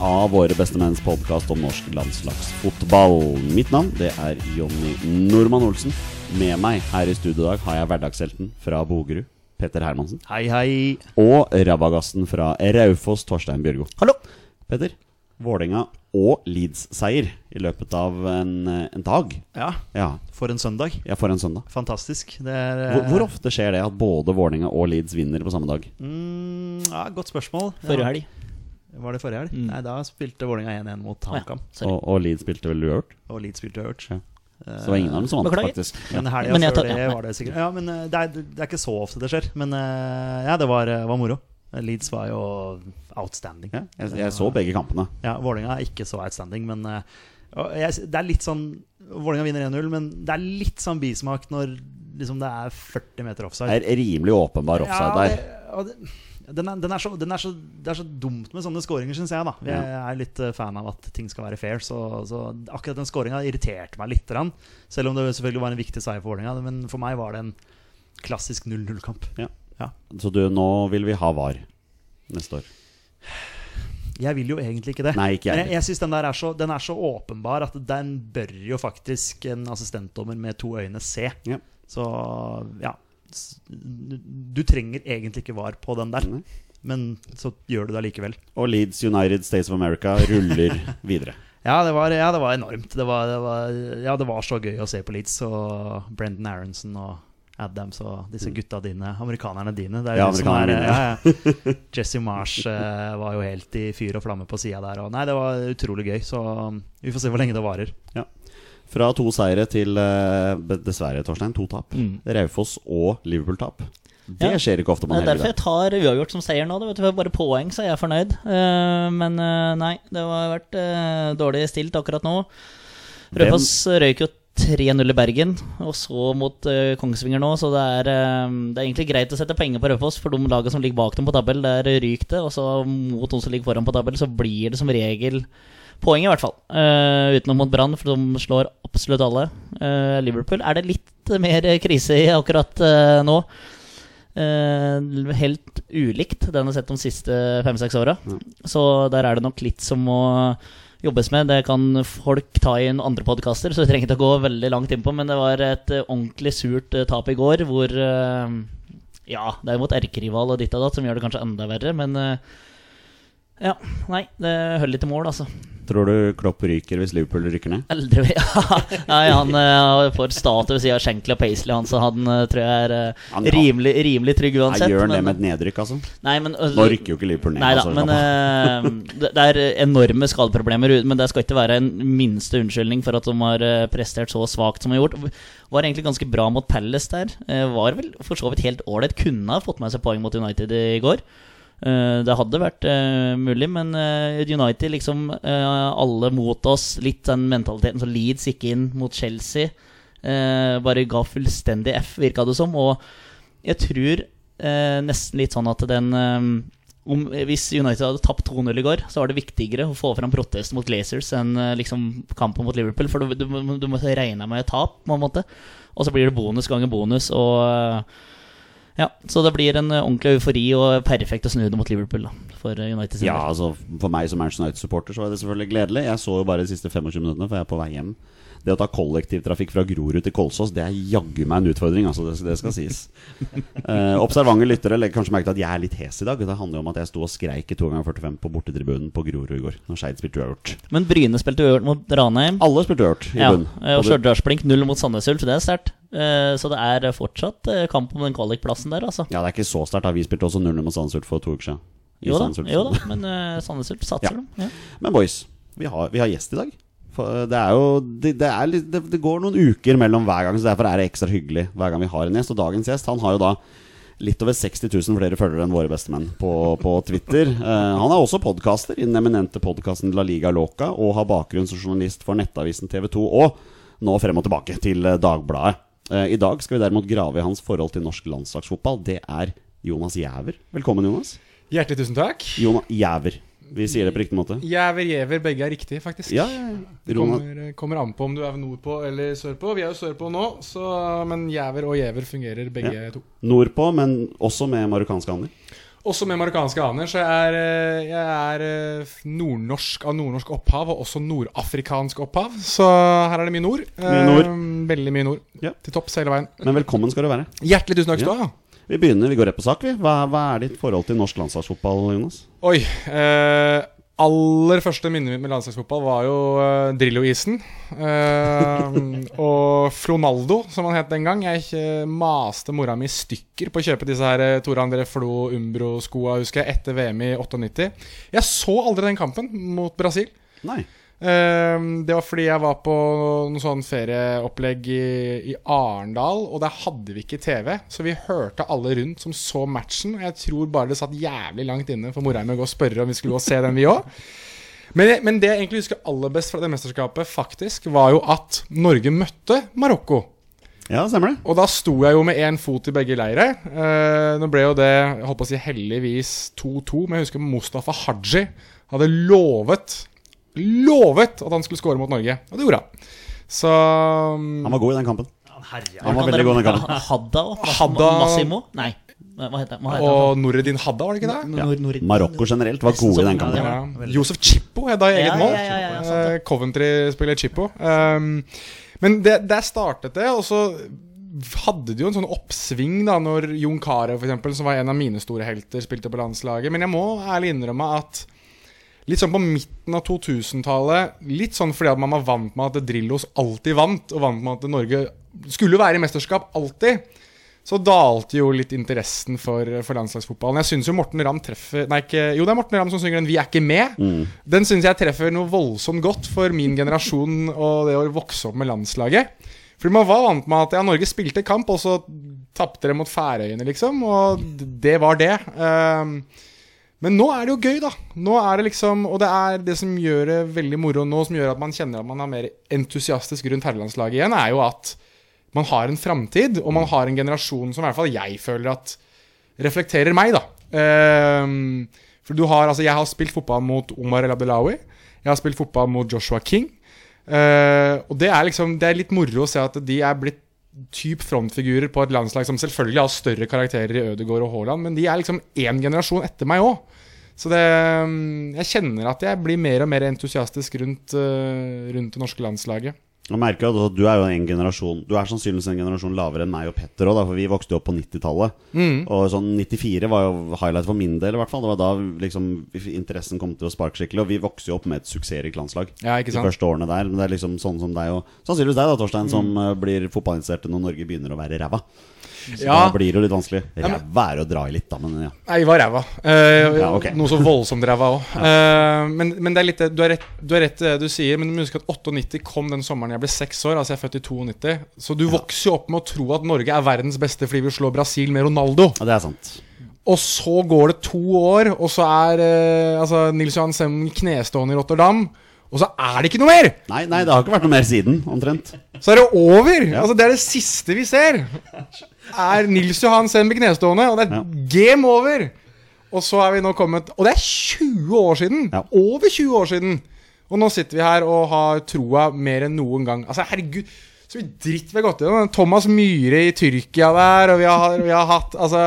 av Våre bestemenns podkast om norsk landslagsfotball. Mitt navn det er Jonny Normann Olsen. Med meg her i studio i dag har jeg hverdagshelten fra Bogerud, Petter Hermansen. Hei, hei. Og rabagassen fra Raufoss, Torstein Bjørgo. Hallo! Petter, Vålerenga og Leeds-seier i løpet av en, en dag. Ja, Ja, for en søndag. ja, for en søndag. Fantastisk. Det er Hvor, hvor ofte skjer det at både Vålerenga og Leeds vinner på samme dag? Mm, ja, godt spørsmål. Forrige Ja. Var det forrige helg? Mm. Nei, da spilte Vålerenga 1-1 mot HamKam. ja. Og, og Leeds spilte vel uavgjort? Og Leeds spilte uavgjort. Ja. Så det var ingen av dem som vant, faktisk. Ja. Men helga Men før tar- det var det sikkert Ja, men eh, det er, det er ikke så ofte det skjer. Men eh, ja, det var, var moro. Leeds var jo outstanding. Ja, jeg, jeg så begge kampene. Ja, Vålerenga er ikke så outstanding, men eh, jeg, det er litt sånn Vålerenga vinner 1-0, men det er litt sånn bismak når liksom, det er 40 meter offside. Det er rimelig åpenbar offside Ja, der. det, og det, den er, den er så, den er så, det er så dumt med sånne skåringer, syns jeg. da Jeg er litt eh, fan av at ting skal være fair. Så, så akkurat den skåringa irriterte meg litt. Selv om det selvfølgelig var en viktig seier for Vålerenga. Men for meg var det en klassisk 0-0-kamp. Ja. Ja. Så du, nå vil vi ha VAR neste år. Jeg vil jo egentlig ikke det. Nei, ikke jeg Men jeg, jeg synes den der er så, den er så åpenbar at den bør jo faktisk en assistentdommer med to øyne se. Ja. Så ja Du trenger egentlig ikke var på den der, men så gjør du det allikevel. Og Leeds United States of America ruller videre. Ja, det var, ja, det var enormt. Det var, det var, ja, det var så gøy å se på Leeds og Brendan Aronson og Adams og disse gutta dine, amerikanerne dine. Det er jo Ja, som er, ja, ja. Jesse Marsh eh, var jo helt i fyr og flamme på sida der. Og nei, det var utrolig gøy. Så um, vi får se hvor lenge det varer. Ja. Fra to seire til eh, dessverre, Torstein, to tap. Mm. Raufoss og Liverpool-tap. Det Ja. skjer ikke ofte Det er derfor jeg tar uavgjort som seier nå. Det vet du, bare poeng, så er jeg fornøyd. Eh, men eh, nei, det har vært dårlig stilt akkurat nå. Raufoss røyk jo 3-0 i Bergen, og så mot uh, Kongsvinger nå, så det er, uh, det er egentlig greit å sette penger på Raufoss for de lagene som ligger bak dem på tabell. Der ryker det, og så mot de som ligger foran på tabell, så blir det som regel poeng, i hvert fall. Uh, utenom mot Brann, for de slår absolutt alle. Uh, Liverpool er det litt mer krise i akkurat uh, nå. Helt ulikt den har sett de siste fem-seks åra. Så der er det nok litt som må jobbes med. Det kan folk ta i en andre podkaster, så vi trenger ikke å gå veldig langt innpå. Men det var et ordentlig surt tap i går, hvor Ja, det er mot erkerival og ditt og datt, som gjør det kanskje enda verre, men ja, nei, det holder ikke mål, altså. Tror du Klopp ryker hvis Liverpool rykker ned? Aldri ja, Nei, han uh, får statue ved siden av Shankly og Paisley, han, så han uh, tror jeg er uh, Han- rimelig, rimelig trygg uansett. Jeg gjør han det med et nedrykk, altså? Nei, men Nå rykker jo ikke Liverpool ned. Nei da, altså, men det, det er enorme skadeproblemer, men det skal ikke være en minste unnskyldning for at de har prestert så svakt som de har gjort. Var egentlig ganske bra mot Palace der. Var vel for så vidt helt ålreit. Kunne ha fått med seg poeng mot United i går. Eh, Det hadde vært eh, mulig, men eh, United liksom alle mot oss. Litt den mentaliteten som Leeds gikk inn mot Chelsea. bare ga fullstendig F, virka det som. Og jeg tror nesten litt sånn at den om, Hvis United hadde tapt 2-0 i går, så var det viktigere å få fram protest mot Glazers enn liksom kampen mot Liverpool. For du, du, du må regne med et tap, på en måte. Og så blir det bonus ganger bonus. Og Ja, Så det blir en eh, ordentlig eufori og perfekt å snu det mot Liverpool da, for eh, United. sin Ja, altså For meg som Manchester United-supporter Så er det selvfølgelig gledelig. Jeg så jo bare de siste 25 minuttene, for jeg er på vei hjem. Det å ta kollektivtrafikk fra Grorud til Kolsås, det er jaggu meg en utfordring. Altså, det, det skal sies. Eh, observante lyttere legger kanskje merke til at jeg er litt hes i dag. Det handler jo om at jeg sto og skreik i 2 ganger 45 på bortetribunen på Grorud i går. Når Skeid spilte uavgjort. Men Bryne spilte uavgjort mot Ranheim. Alle spilte uavgjort i Ja, bunn. eh, og Stjørdalsblink 0 mot Sandnes Ulf, det er sterkt. Eh, Så det er fortsatt eh, kamp om den kvalikplassen der, altså. Ja, det er ikke så sterkt. Vi spilte også 0-0 mot Sandnes Ulf for to uker siden. Jo da, jo da men uh, Sandnes Ulf satser Ja. dem. Ja. Men boys, vi har, vi har gjest i dag. Eh, det jo det, det, litt, det, det går noen uker mellom hver gang, så derfor er det ekstra hyggelig hver gang vi har en gjest. Og dagens gjest han har jo da litt over 60 000 flere følgere enn våre bestemenn på, på Twitter. Uh, han er også podkaster i den eminente podkasten La Liga Loca og har bakgrunn som journalist for nettavisen TV 2 og nå frem og tilbake til eh, Dagbladet. Uh, I dag skal vi derimot grave i hans forhold til norsk landslagsfotball. Det er Jonas Jæver. Velkommen, Jonas. Hjertelig tusen takk. Jonas Jæver. Vi sier det på riktig måte. Jæver, jæver, begge er riktig, faktisk. Ja, ja, ja. Det kommer, kommer an på om du er nordpå eller sørpå. Vi er jo sørpå nå, så, men jæver og jæver fungerer begge to. Nordpå, men også med marokkanske aner. Også med marokkanske aner, så jeg er, eh, jeg er eh, nordnorsk av nordnorsk opphav, og også nordafrikansk opphav. Så her er det mye nord. Mye nord. Eh, veldig mye nord. Ja. Til topps hele veien. Men velkommen skal du være. Hjertelig tusen takk skal du ha. Vi begynner, vi går rett på sak. vi Hva, hva er ditt forhold til norsk landslagsfotball, Jonas? Oi. Eh, aller første minnet mitt med landslagsfotball var jo eh, Drillo-isen. Eh, og Flonaldo, som han het den gang. Jeg eh, maste mora mi i stykker på å kjøpe disse her eh, Tore André Flo Umbro-skoa, husker jeg, etter VM i 98. Jeg så aldri den kampen mot Brasil. Nei. Eh, det var fordi jeg var på noe sånn ferieopplegg i, i Arendal, og der hadde vi ikke TV. Så vi hørte alle rundt som så matchen. Jeg tror bare det satt jævlig langt inne for Morheim å gå og spørre om vi skulle gå og se den, vi òg. Men, men det jeg egentlig husker aller best fra det mesterskapet, faktisk, var jo at Norge møtte Marokko. Ja, stemmer det. Og da sto jeg jo med én fot i begge leire. Eh, nå ble jo det jeg holdt på å si heldigvis 2-2, men jeg husker Mustafa Haji hadde lovet Lovet at han skulle score mot Norge, og det gjorde han. Så mm, Han var god i den kampen. Herre, Han var veldig god i den kampen. Hadda og Hadda- Massimo? Nei, hva heter hva heter han? Og Noreddin Hadda, var det ikke det? Ja. Nord- Marokko generelt var gode i den kampen. Ja. Josef Chippo er da i eget Ja, mål. ja, ja, ja, sant det. Eh, Coventry-spiller Chippo. Um, men det, der startet det, og så hadde det jo en sånn oppsving da Når Jon Carew, for eksempel, som var en av mine store helter, spilte på landslaget. Men jeg må ærlig innrømme at litt sånn på midten av 2000-tallet Litt sånn fordi at man var vant med at Drillos alltid vant, og vant med at Norge skulle være i mesterskap alltid. Så dalte jo litt interessen for, for landslagsfotballen. Jeg syns jo Morten Ramm treffer Nei, ikke, jo, det er Morten Ramm som synger den 'Vi er ikke med'. Den syns jeg treffer noe voldsomt godt for min generasjon og det å vokse opp med landslaget. Fordi man var vant med at ja, Norge spilte kamp, og så tapte de mot Færøyene, liksom. Og det var det. Ehm, men nå er det jo gøy, da. Nå er det liksom Og det er det som gjør det veldig moro nå, som gjør at man kjenner at man er mer entusiastisk rundt herrelandslaget igjen, er jo at man har en framtid, og man har en generasjon som i hvert fall jeg føler at reflekterer meg, da. Um, for du har Altså, jeg har spilt fotball mot Omar El Abdelawi. Jeg har spilt fotball mot Joshua King. Uh, og det er liksom Det er litt moro å se at de er blitt typ frontfigurer på et landslag som selvfølgelig har større karakterer i Ødegaard og Haaland, men de er liksom én generasjon etter meg òg. Så det mm, Jeg kjenner at jeg blir mer og mer entusiastisk rundt, eh, rundt det norske landslaget. Og merker at Du er jo en generasjon Du er sannsynligvis en generasjon lavere enn meg og Petter òg, for vi vokste jo opp på 90-tallet. Mm. Og sånn 94 var jo highlight for min del, i hvert fall. Det var da liksom interessen kom til å sparke skikkelig. Og vi vokste jo opp med et suksessrikt landslag Ja, de første årene der. Men det er liksom sånn som deg og sannsynligvis deg, da, Torstein, Mm. som blir fotballinteressert når Norge begynner å være ræva. Så Ja. da blir det litt vanskelig. Ja, Ræva er å dra i litt, da, men ja. Nei, var ræva. Eh, Ja, okay. Noe så voldsomt ræva òg. men, men det er litt det du, har rett, du har rett i det du sier, men du må huske at 98 kom den sommeren jeg ble seks år. Altså jeg er født i 92. Så du vokser jo opp med å tro at Norge er verdens beste fordi vi slår Brasil med Ronaldo. ja, det er sant. Og så går det to år, og så er eh, altså, Nils Johan Semmen knestående i Rotterdam. Og så er det ikke noe mer! Nei, nei, det har ikke vært noe mer siden, omtrent. Så er det over! Altså Det er det siste vi ser. Er Nils Johan Semb knestående, og det er game over! Og så er vi nå kommet Og det er 20 år siden! Over 20 år siden! Og nå sitter vi her og har troa mer enn noen gang. Altså, herregud. Så mye dritt vi har gått gjennom. Thomas Myhre i Tyrkia der, og vi har, vi har hatt altså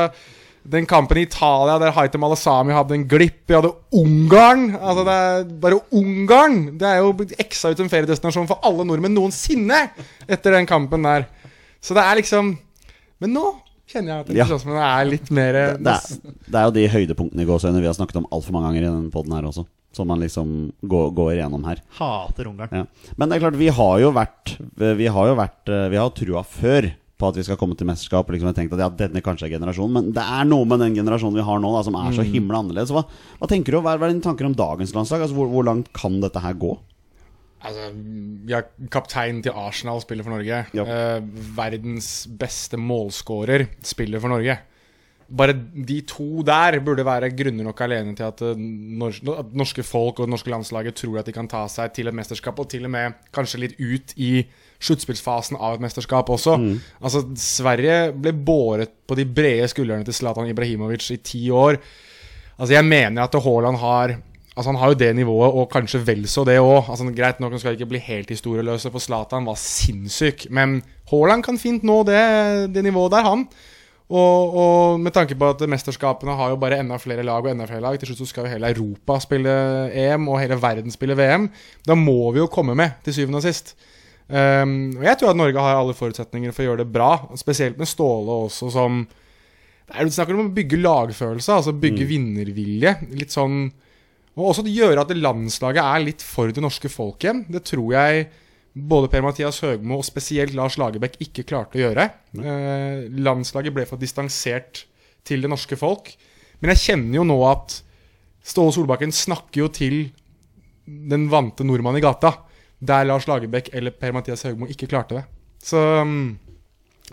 den kampen i Italia der Haitem Alasami hadde en glipp. Vi hadde Ungarn. Altså det er bare Ungarn! Det er jo eksa ut en feriedestinasjon for alle nordmenn noensinne etter den kampen der. Så det er liksom Men nå kjenner jeg at Ja. er litt mer Det er, det er jo de høydepunktene i gåsehudene vi har snakket om altfor mange ganger i denne poden her også. Som man liksom går, går igjennom her. Hater Ungarn. Ja. Men det er klart, vi har jo vært Vi har jo vært Vi har trua før på at vi skal komme til mesterskap. Liksom, jeg tenkte at ja, denne kanskje er generasjonen Men det er noe med den generasjonen vi har nå, da, som er så himla annerledes. Hva, hva tenker du, hva er, hva er dine tanker om dagens landslag? Altså, hvor, hvor langt kan dette her gå? Altså, ja, kapteinen til Arsenal spiller for Norge. Ja. Eh, verdens beste målskårer spiller for Norge. Bare de to der burde være grunner nok alene til at, eh, at norske folk og det norske landslaget tror at de kan ta seg til et mesterskap, og til og med kanskje litt ut i sluttspillsfasen av et mesterskap også. Altså, Sverige ble båret på de brede skuldrene til Zlatan Ibrahimovic i ti år. Altså, jeg mener at Haaland har Altså Han har jo det nivået, og kanskje vel så det òg. Altså, greit nok, han skal ikke bli helt historieløse, for Zlatan var sinnssyk. Men Haaland kan fint nå det, det nivået der, han. Og, og med tanke på at mesterskapene har jo bare enda flere lag og enda flere lag. Til slutt så skal jo hele Europa spille EM, og hele verden spille VM. Da må vi jo komme med, til syvende og sist. Um, og jeg tror at Norge har alle forutsetninger for å gjøre det bra, spesielt med Ståle også, som det er, Du snakker om å bygge lagfølelse, altså bygge vinnervilje. Litt sånn Og også gjøre at det landslaget er litt for det norske folk igjen. Det tror jeg både Per-Mathias Høgmo og spesielt Lars Lagerbäck ikke klarte å gjøre. Eh, landslaget ble for distansert til det norske folk. Men jeg kjenner jo nå at Ståle Solbakken snakker jo til den vante nordmann i gata. Der Lars Lagerbäck eller Per-Mathias Høgmo ikke klarte det. Så um,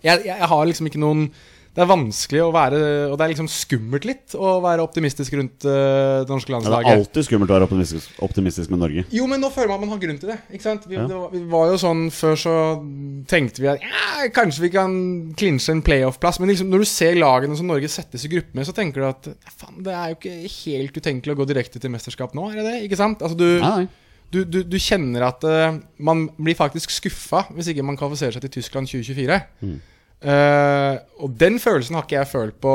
jeg, jeg har liksom ikke noen Det er vanskelig å være Og det er liksom skummelt litt å være optimistisk rundt uh, det norske Ja, det er alltid skummelt å være optimistisk, optimistisk med Norge. Jo, men nå føler man at man har grunn til det. Ikke sant? Vi, Ja. det var, vi var jo sånn Før så tenkte vi at ja, kanskje vi kan klinsje en playoff-plass. Men liksom, når du ser lagene som Norge settes i gruppe med, så tenker du at ja, faen, det er jo ikke helt utenkelig å gå direkte til mesterskap nå. Er det det? Ikke sant? Altså, du, Nei, nei. du, du, du kjenner at uh, man blir faktisk skuffa hvis ikke man kvalifiserer seg til Tyskland 2024. Eh, og den følelsen har ikke jeg følt på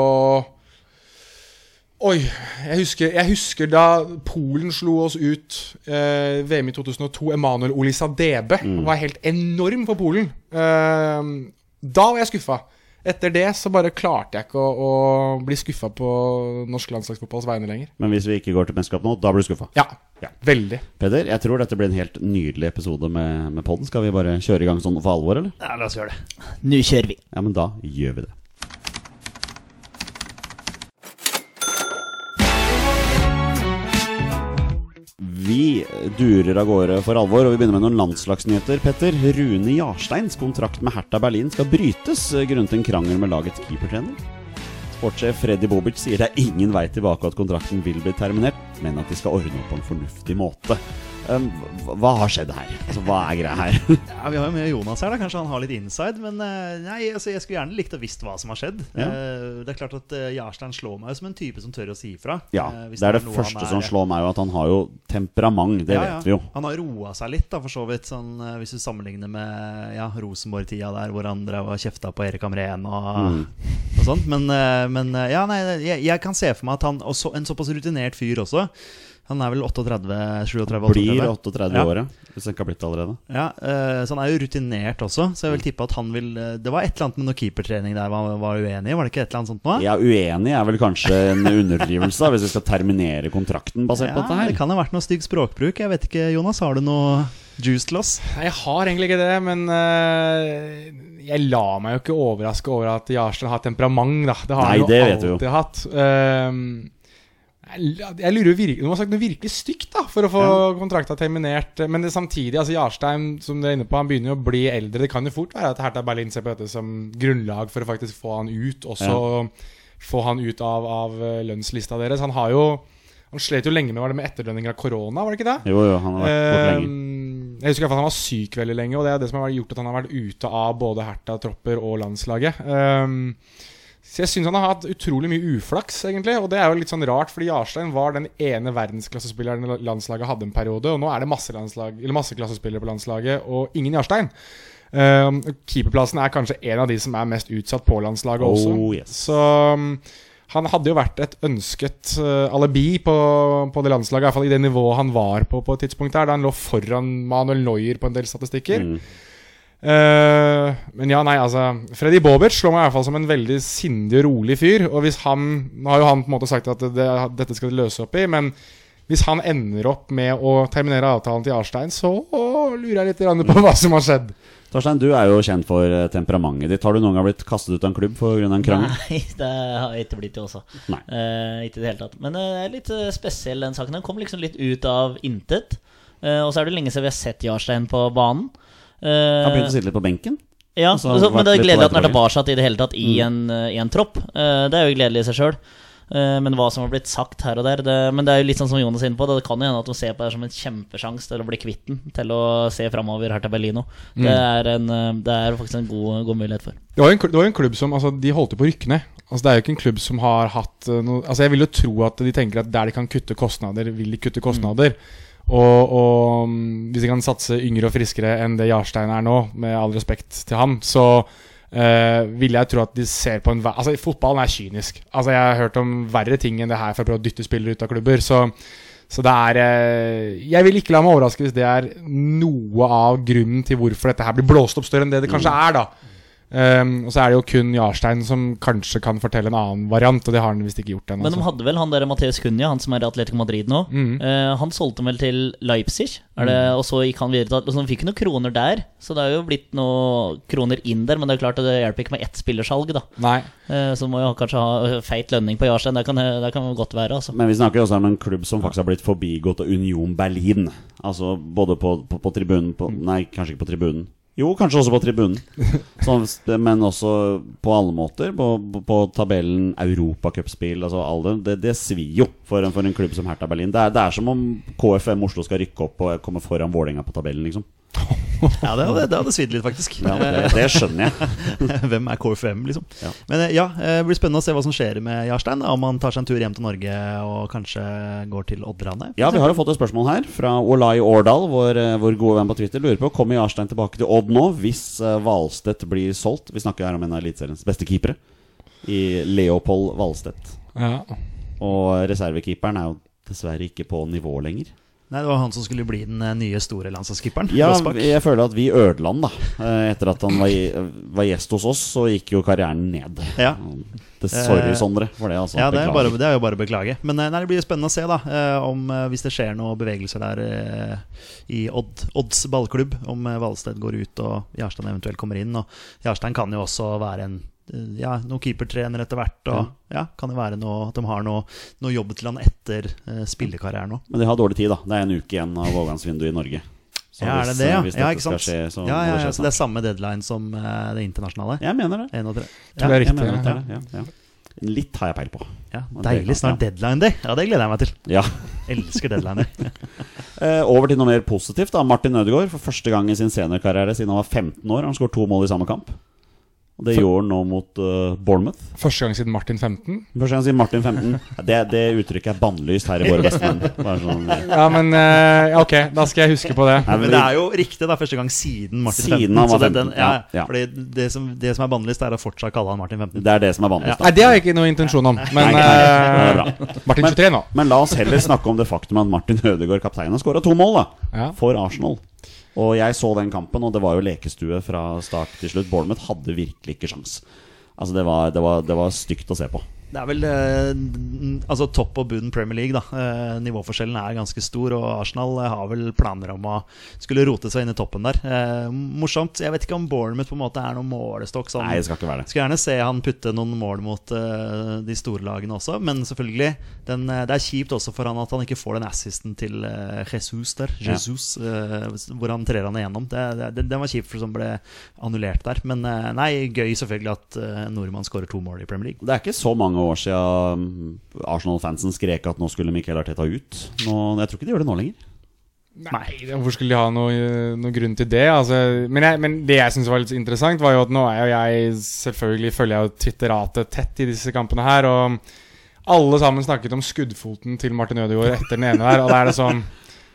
Oi, jeg husker, jeg husker da Polen slo oss ut eh, VM i 2002. Emanuel Olisadebe var helt enorm for Polen. Eh, da var jeg skuffa. Etter det så bare klarte jeg ikke å, å bli skuffa på norsk landslagsfotballs vegne lenger. Men hvis vi ikke går til mesterskap nå, da blir du skuffa. Ja, veldig. Peder, jeg tror dette blir en helt nydelig episode med, med podden. Skal vi bare kjøre i gang sånn for alvor, eller? Ja, la oss gjøre det. Nå kjører vi. Ja, men da gjør vi det. Vi durer av gårde for alvor, og vi begynner med noen landslagsnyheter. Petter, Rune Jarsteins kontrakt med Hertha Berlin skal brytes eh, grunnet en krangel med lagets keepertrener. Sportssjef Freddy Bobic sier det er ingen vei tilbake og at kontrakten vil bli terminert, men at de skal ordne opp på en fornuftig måte. Um, hva- har skjedd her? Altså, Hva er greia her? Ja, Vi har jo med Jonas her, da kanskje han har litt inside. Men eh, nei, altså, jeg skulle gjerne likt å visst hva som har skjedd. Ja. Uh, Det er klart at uh, Jarstein slår meg som en type som tør å si ifra. Ja, uh, det er det det første er... som slår meg, jo at han har jo temperament. Det Ja, vet ja. vi jo. Han har roa seg litt, da, for så vidt. Sånn, hvis du sammenligner med ja, Rosenborg-tida der, hvor han drev og kjefta på Erik Amrén og, Mm. og sånt. Men, men ja, nei, jeg, jeg kan se for meg at han også, En såpass rutinert fyr også. Han er vel 38, 37, 38? Blir 38 i året, hvis han ikke har blitt det allerede. Ja, eh, så han er jo rutinert også, så jeg vil tippe at han vil eh, Det var et eller annet med noe keepertrening der var, var uenig i, var det ikke et eller annet sånt nå? Ja, uenig er vel kanskje en underdrivelse, hvis vi skal terminere kontrakten basert på dette her. det kan ha vært noe stygg språkbruk. Jeg vet ikke, Jonas. Har du noe juice til oss? Nei, Jeg har egentlig ikke det, men uh, jeg lar meg jo ikke overraske over at Jarstein har temperament, da. Det har Nei, han jo alltid hatt. Ehm, jeg, lurer virkelig, Du Noen har sagt noe virkelig stygt da for å få kontrakta terminert. Men det samtidig, altså Jarstein som dere er inne på, han begynner jo å bli eldre. Det kan jo fort være at Hertha Berlin ser på dette som grunnlag for å faktisk få han ut. Også få han ut av, av eh, lønnslista deres. Han har jo Han slet jo lenge med, var det med etterdønninger av korona, var det ikke det? Jo, jo, han har vært eh, lenge. Ehm, jeg husker i hvert fall han var syk veldig lenge, og det er det som har gjort at han har vært ute av både Hertha-tropper og landslaget. Ehm, så jeg syns han har hatt utrolig mye uflaks, egentlig. Og det er jo litt sånn rart, fordi Jarstein var den ene verdensklassespilleren landslaget hadde en periode, og nå er det masse, landslag, eller masse klassespillere på landslaget, og ingen Jarstein. Um, keeperplassen er kanskje en av de som er mest utsatt på landslaget Oh, også. yes. Så um, han hadde jo vært et ønsket uh, alibi på, på det landslaget, i hvert fall i det nivået han var på på et tidspunkt der, da han lå foran Manuel Neuer på en del statistikker. Mm. Eh, men ja, nei, altså Freddy Bobert slår meg i hvert fall som en veldig sindig og rolig fyr. Og hvis han Nå har jo han på en måte sagt at det, dette skal de løse opp i, men hvis han ender opp med å terminere avtalen til Arstein, så lurer jeg litt på hva som har skjedd. Torstein, du er jo kjent for eh, temperamentet ditt. Har du noen gang blitt kastet ut av en klubb pga. en krangel? Nei, det har jeg ikke blitt det også. Nei. Eh, ikke i det hele tatt. Men det er litt spesiell, den saken. Den kom liksom litt ut av intet. Eh, og så er det lenge siden vi har sett Jarstein på banen. Eh, Han begynte å sitte litt på benken. Ja, så men det er gledelig at han er tilbake. i det hele tatt i, en, eh, i en tropp. Eh, det er jo gledelig i seg sjøl. Men hva som har blitt sagt her og der det, Men det er jo litt sånn som Jonas er inne på. Det kan jo hende at de ser på det som en kjempesjanse til å bli kvitt den. Til å se framover her til Berlino. Mm. Det, er en, det er faktisk en god, god mulighet for. Det var jo en, det var jo en klubb som altså, De holdt jo på å rykke ned. Altså, det er jo ikke en klubb som har hatt noe Altså, Jeg vil jo tro at de tenker at der de kan kutte kostnader, vil de kutte kostnader. Og, og mm, hvis de kan satse yngre og friskere enn det Jarstein er nå, med all respekt til han, så uh, vil jeg tro at de ser på en vei Altså, fotballen er kynisk. Altså, Jeg har hørt om verre ting enn det her for å prøve å dytte spillere ut av klubber. Så, så det er uh, Jeg vil ikke la meg overraske hvis det er noe av grunnen til hvorfor dette her blir blåst opp større enn det det kanskje er, da. Um, og så er det jo kun Jarstein som kanskje kan fortelle en annen variant, og det har han visst ikke gjort ennå. Men de hadde vel han der Mateus Cunha, han som er i Atletico Madrid nå. Mm. Uh, han solgte dem vel til Leipzig, er det, Mm. og så gikk han videre til Så han fikk noen kroner der. Så det er jo blitt noen kroner inn der, men det er klart at det hjelper ikke med ett spillersalg, da. Nei. Uh, så må jo kanskje ha feit lønning på Jarstein. Det kan, det kan godt være, altså. Men vi snakker jo også om en klubb som faktisk har blitt forbigått av Union Berlin. Altså både på, på, på tribunen på, Nei, kanskje ikke på tribunen. Jo, kanskje også på tribunen. Så, men også på alle måter. På, på, på tabellen Europacupspill altså alle, det, det svir jo for en, for en klubb som Hertha Berlin. Det er, det er som om KFM Oslo skal rykke opp og komme foran Vålerenga på tabellen, liksom. Ja, det hadde, det hadde svidd litt, faktisk. Ja, det, det skjønner jeg. Hvem er KFM, liksom? Ja. Men eh, ja, eh, det blir spennende å se hva som skjer med Jarstein. Om han tar seg en tur hjem til Norge og kanskje går til Odderane. Ja, vi har jo fått et spørsmål her fra Olai Årdal, vår, eh, vår gode venn på Twitter. Lurer på kommer Jarstein tilbake til Odd nå hvis Hvalstedt Valstedt blir solgt. Vi snakker her om en av Eliteseriens beste keepere, i Leopold Valstedt. Ja. Og reservekeeperen er jo dessverre ikke på nivå lenger. Nei, Det var han som skulle bli den eh, nye store landslagsskipperen. Ja, jeg føler at vi ødela han, da. Eh, Etter at han var, var gjest hos oss, så gikk jo karrieren ned. Ja. Det, sorry, Eh, Sondre, for det. altså Ja, det er, bare, det er jo bare å beklage. Men nei, det blir spennende å se da om hvis det skjer noen bevegelser der i Odd, Odds ballklubb. Om Valsted går ut og Jarstein eventuelt kommer inn. Og Jarstein kan jo også være en ja, noen keepertrener etter hvert. Og ja, kan det være noe, at de har noe, noe jobb til han etter eh, spillekarrieren òg. Men de har dårlig tid, da. Det er en uke igjen av overgangsvinduet i Norge. Så Ja, er hvis, det det, ja? eh, hvis ja ikke sant? skal skje, så ja, ja, det skje ja, så det er samme deadline som uh, det internasjonale? Jeg mener det. 31. Tror jeg, er Jeg riktig. mener det ja. ja, ja. Litt har jeg peil på. Ja, deilig. Snart ja. deadline day. Ja, det gleder jeg meg til. Ja. Elsker deadliner. Eh, over til noe mer positivt. da Martin Ødegaard for første gang i sin seniorkarriere siden han var 15 år. Han skåret to mål i samme kamp. Og Det gjorde han nå mot uh, Bournemouth. Første gang siden Martin 15. Første gang siden Martin 15. Det, det uttrykket er bannlyst her i Våre bestemenn. Sånn, ja. Ja, men uh, ok, da skal jeg huske på det. nei, Men det er jo riktig, da. Første gang siden Martin Siden 15. han var 15, den, ja, ja. Fordi det som, det som er bannlyst, er å fortsatt kalle han Martin 15. det er det som er bannlyst. Nei, det har jeg ikke noe intensjon om. Men Nei, nei, nei, det eh, Martin 23 nå. Men la oss heller snakke om det faktum at Martin Ødegaard, kapteinen, har skåra to mål da Ja. for Arsenal. Og jeg så den kampen, og det var jo lekestue fra start til slutt. Bournemouth hadde virkelig ikke sjans. Altså det var, det, var, det var stygt å se på. Det er vel eh, altså topp og bunn Premier League, da. Eh, nivåforskjellen er ganske stor, og Arsenal har vel planer om å skulle rote seg inn i toppen der. Eh, morsomt. Jeg vet ikke om Bournemouth på en måte er noen målestokk. Sånn. Nei, det skal ikke være det. Skulle gjerne se han putte noen mål mot de store lagene også, men selvfølgelig den, Det er kjipt også for han at han ikke får den assisten til Jesus der. Ja. Jesus, eh, hvor han trer han igjennom. Det, det, den var kjipt, for som ble annullert der. Men nei, gøy selvfølgelig at en nordmann skårer to mål i Premier League. Det er ikke så mange år siden mm, Arsenal-fansen skrek at nå skulle Michael Arteta ut. Nå, jeg tror ikke de gjør det nå lenger. Nei, hvorfor skulle de ha noe, noe grunn til det? Altså, men, jeg, men det jeg syns var litt interessant, var jo at nå er jo jeg Selvfølgelig følger jeg jo Twitteratet tett i disse kampene her, og alle sammen snakket om skuddfoten til Martin Ødegaard etter den ene der, og da er det sånn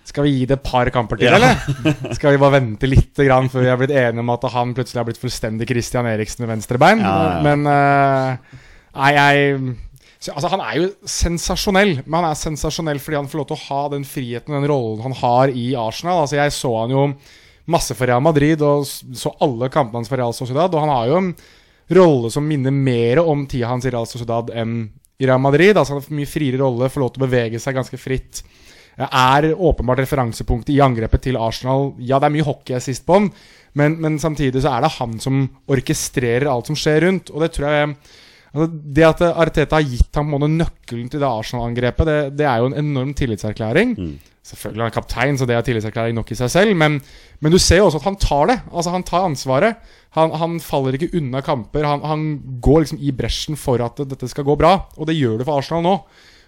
Skal vi gi det et par kamper til, Ja. eller? Skal vi bare vente litt grann før vi har blitt enige om at han plutselig har blitt fullstendig Christian Eriksen med venstrebein? Ja, ja, ja. Men eh, Nei, jeg Altså, han er jo sensasjonell, men han er sensasjonell fordi han får lov til å ha den friheten og den rollen han har i Arsenal. Altså, jeg så han jo masse for Real Madrid og så alle kampene hans for Real Sociedad, og han har jo en rolle som minner mer om tida hans i Real Sociedad enn i Real Madrid. Altså, han har mye friere rolle, får lov til å bevege seg ganske fritt. Er åpenbart referansepunktet i angrepet til Arsenal. Ja, det er mye hockey sist på men, men samtidig så er det han som orkestrerer alt som skjer rundt. Og det tror jeg Det at Arteta har gitt ham både nøkkelen til det Arsenal-angrepet, det, det er jo en enorm tillitserklæring. Selvfølgelig er han kaptein, så det er tillitserklæring nok i seg selv, men, men du ser jo også at han tar det. Altså Han tar ansvaret. Han, han faller ikke unna kamper. Han, han går liksom i bresjen for at dette skal gå bra, og det gjør det for Arsenal nå.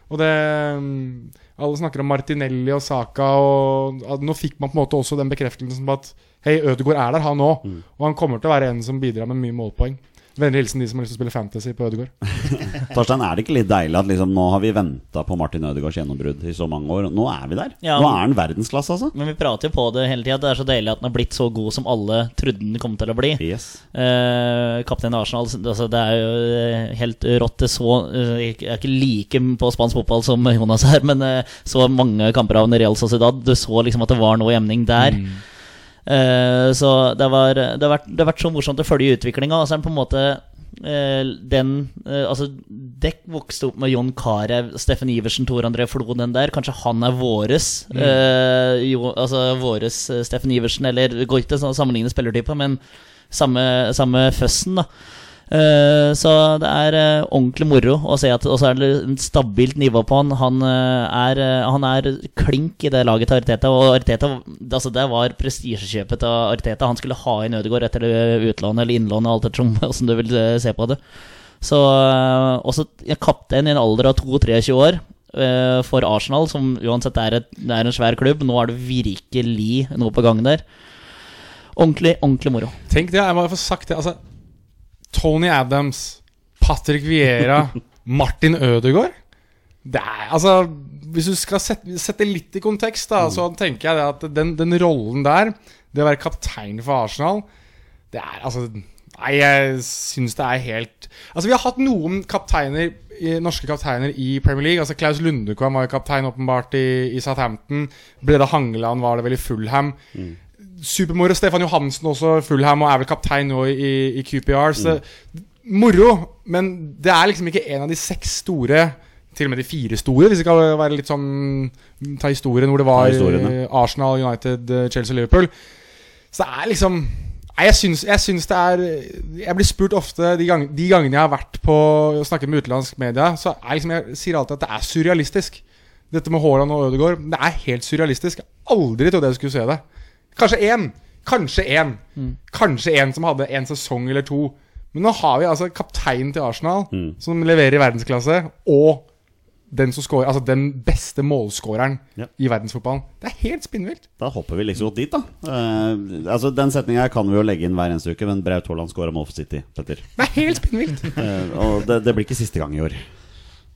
Og det mm, Alle snakker om Martinelli og Saka, og nå fikk man på en måte også den bekreftelsen på at Hei, Ødegaard er der, han òg. Og han kommer til å være en som bidrar med mye målpoeng. Vennlig hilsen de som har lyst til å spille Fantasy på Ødegaard. Torstein, er det ikke litt deilig at liksom, nå har vi venta på Martin Ødegaards gjennombrudd i så mange år? Nå er vi der. Ja, nå er han verdensklasse, altså. Men vi prater jo på det hele tida. Det er så deilig at den har blitt så god som alle trodde den kom til å bli. Yes. Eh, kaptein i Arsenal altså Det er jo eh, helt rått. Det så eh, Jeg er ikke like på spansk fotball som Jonas er, men eh, så mange kamper av Real Sociedad. Du så liksom at det var noe jevning der. Eh, så det, var, det, har vært, det har vært så morsomt å følge utviklinga. Og så er den på en måte eh, den eh, Altså, Dekk vokste opp med John Carew, Steffen Iversen, Tor André Flo, den der. Kanskje han er våres eh, jo, Altså våres eh, Steffen Iversen, eller går ikke til å sammenligne spillertype, men samme, samme føssen, da. Eh, så det er eh, ordentlig moro å se at Og så er det et stabilt nivå på han. Han eh, er, han er klink i det laget til Arteta. Og Arteta altså Det var prestisjekjøpet til Arteta. Han skulle ha inn Ødegaard etter utlånet eller innlånet, alt ettersom hvordan du vil se på det. Så også kaptein i en alder av 22-23 år for Arsenal, som uansett er, et, er en svær klubb. Nå er det virkelig noe på gang der. Ordentlig, ordentlig moro. Tenk det, jeg må få sagt det. Altså, Tony Adams, Patrick Vieira, Martin Ødegaard Det er altså Hvis du skal sette, sette litt i kontekst, da, så tenker jeg det at den, den rollen der, det å være kaptein for Arsenal Det er altså Nei, jeg syns det er helt Altså, vi har hatt noen kapteiner norske kapteiner i Premier League. Altså Klaus Lundekvam var jo kaptein åpenbart i, i Southampton. Brede Hangeland var det vel i Fulham. Supermoro. Stefan Johansen også Fulham og er vel kaptein nå i, i QPR. Så moro, men det er liksom ikke en av de seks store til og med de fire store, hvis vi skal være litt sånn Ta historien hvor det var ja. Arsenal, United, eh, Chelsea og Liverpool. Så det er liksom Nei, jeg syns, jeg syns det er Jeg blir spurt ofte de, gang, de gangene jeg har vært på og snakket med utenlandsk media, så er liksom jeg sier alltid at det er surrealistisk. Dette med Haaland og Ødegaard. Det er helt surrealistisk. Jeg aldri trodde jeg skulle se det. Kanskje én. Kanskje én. Kanskje én som hadde en sesong eller to. Men nå har vi altså kapteinen til Arsenal, som leverer i verdensklasse, og den som scorer, altså den beste målskåreren Ja. i verdensfotballen. Det er helt spinnvilt. Da hopper vi liksom godt dit, da. Uh, altså Den setninga kan vi jo legge inn hver eneste uke, men Braut Haaland scora mål for City, Petter. Det er helt spinnvilt. uh, og det, det blir ikke siste gang i år.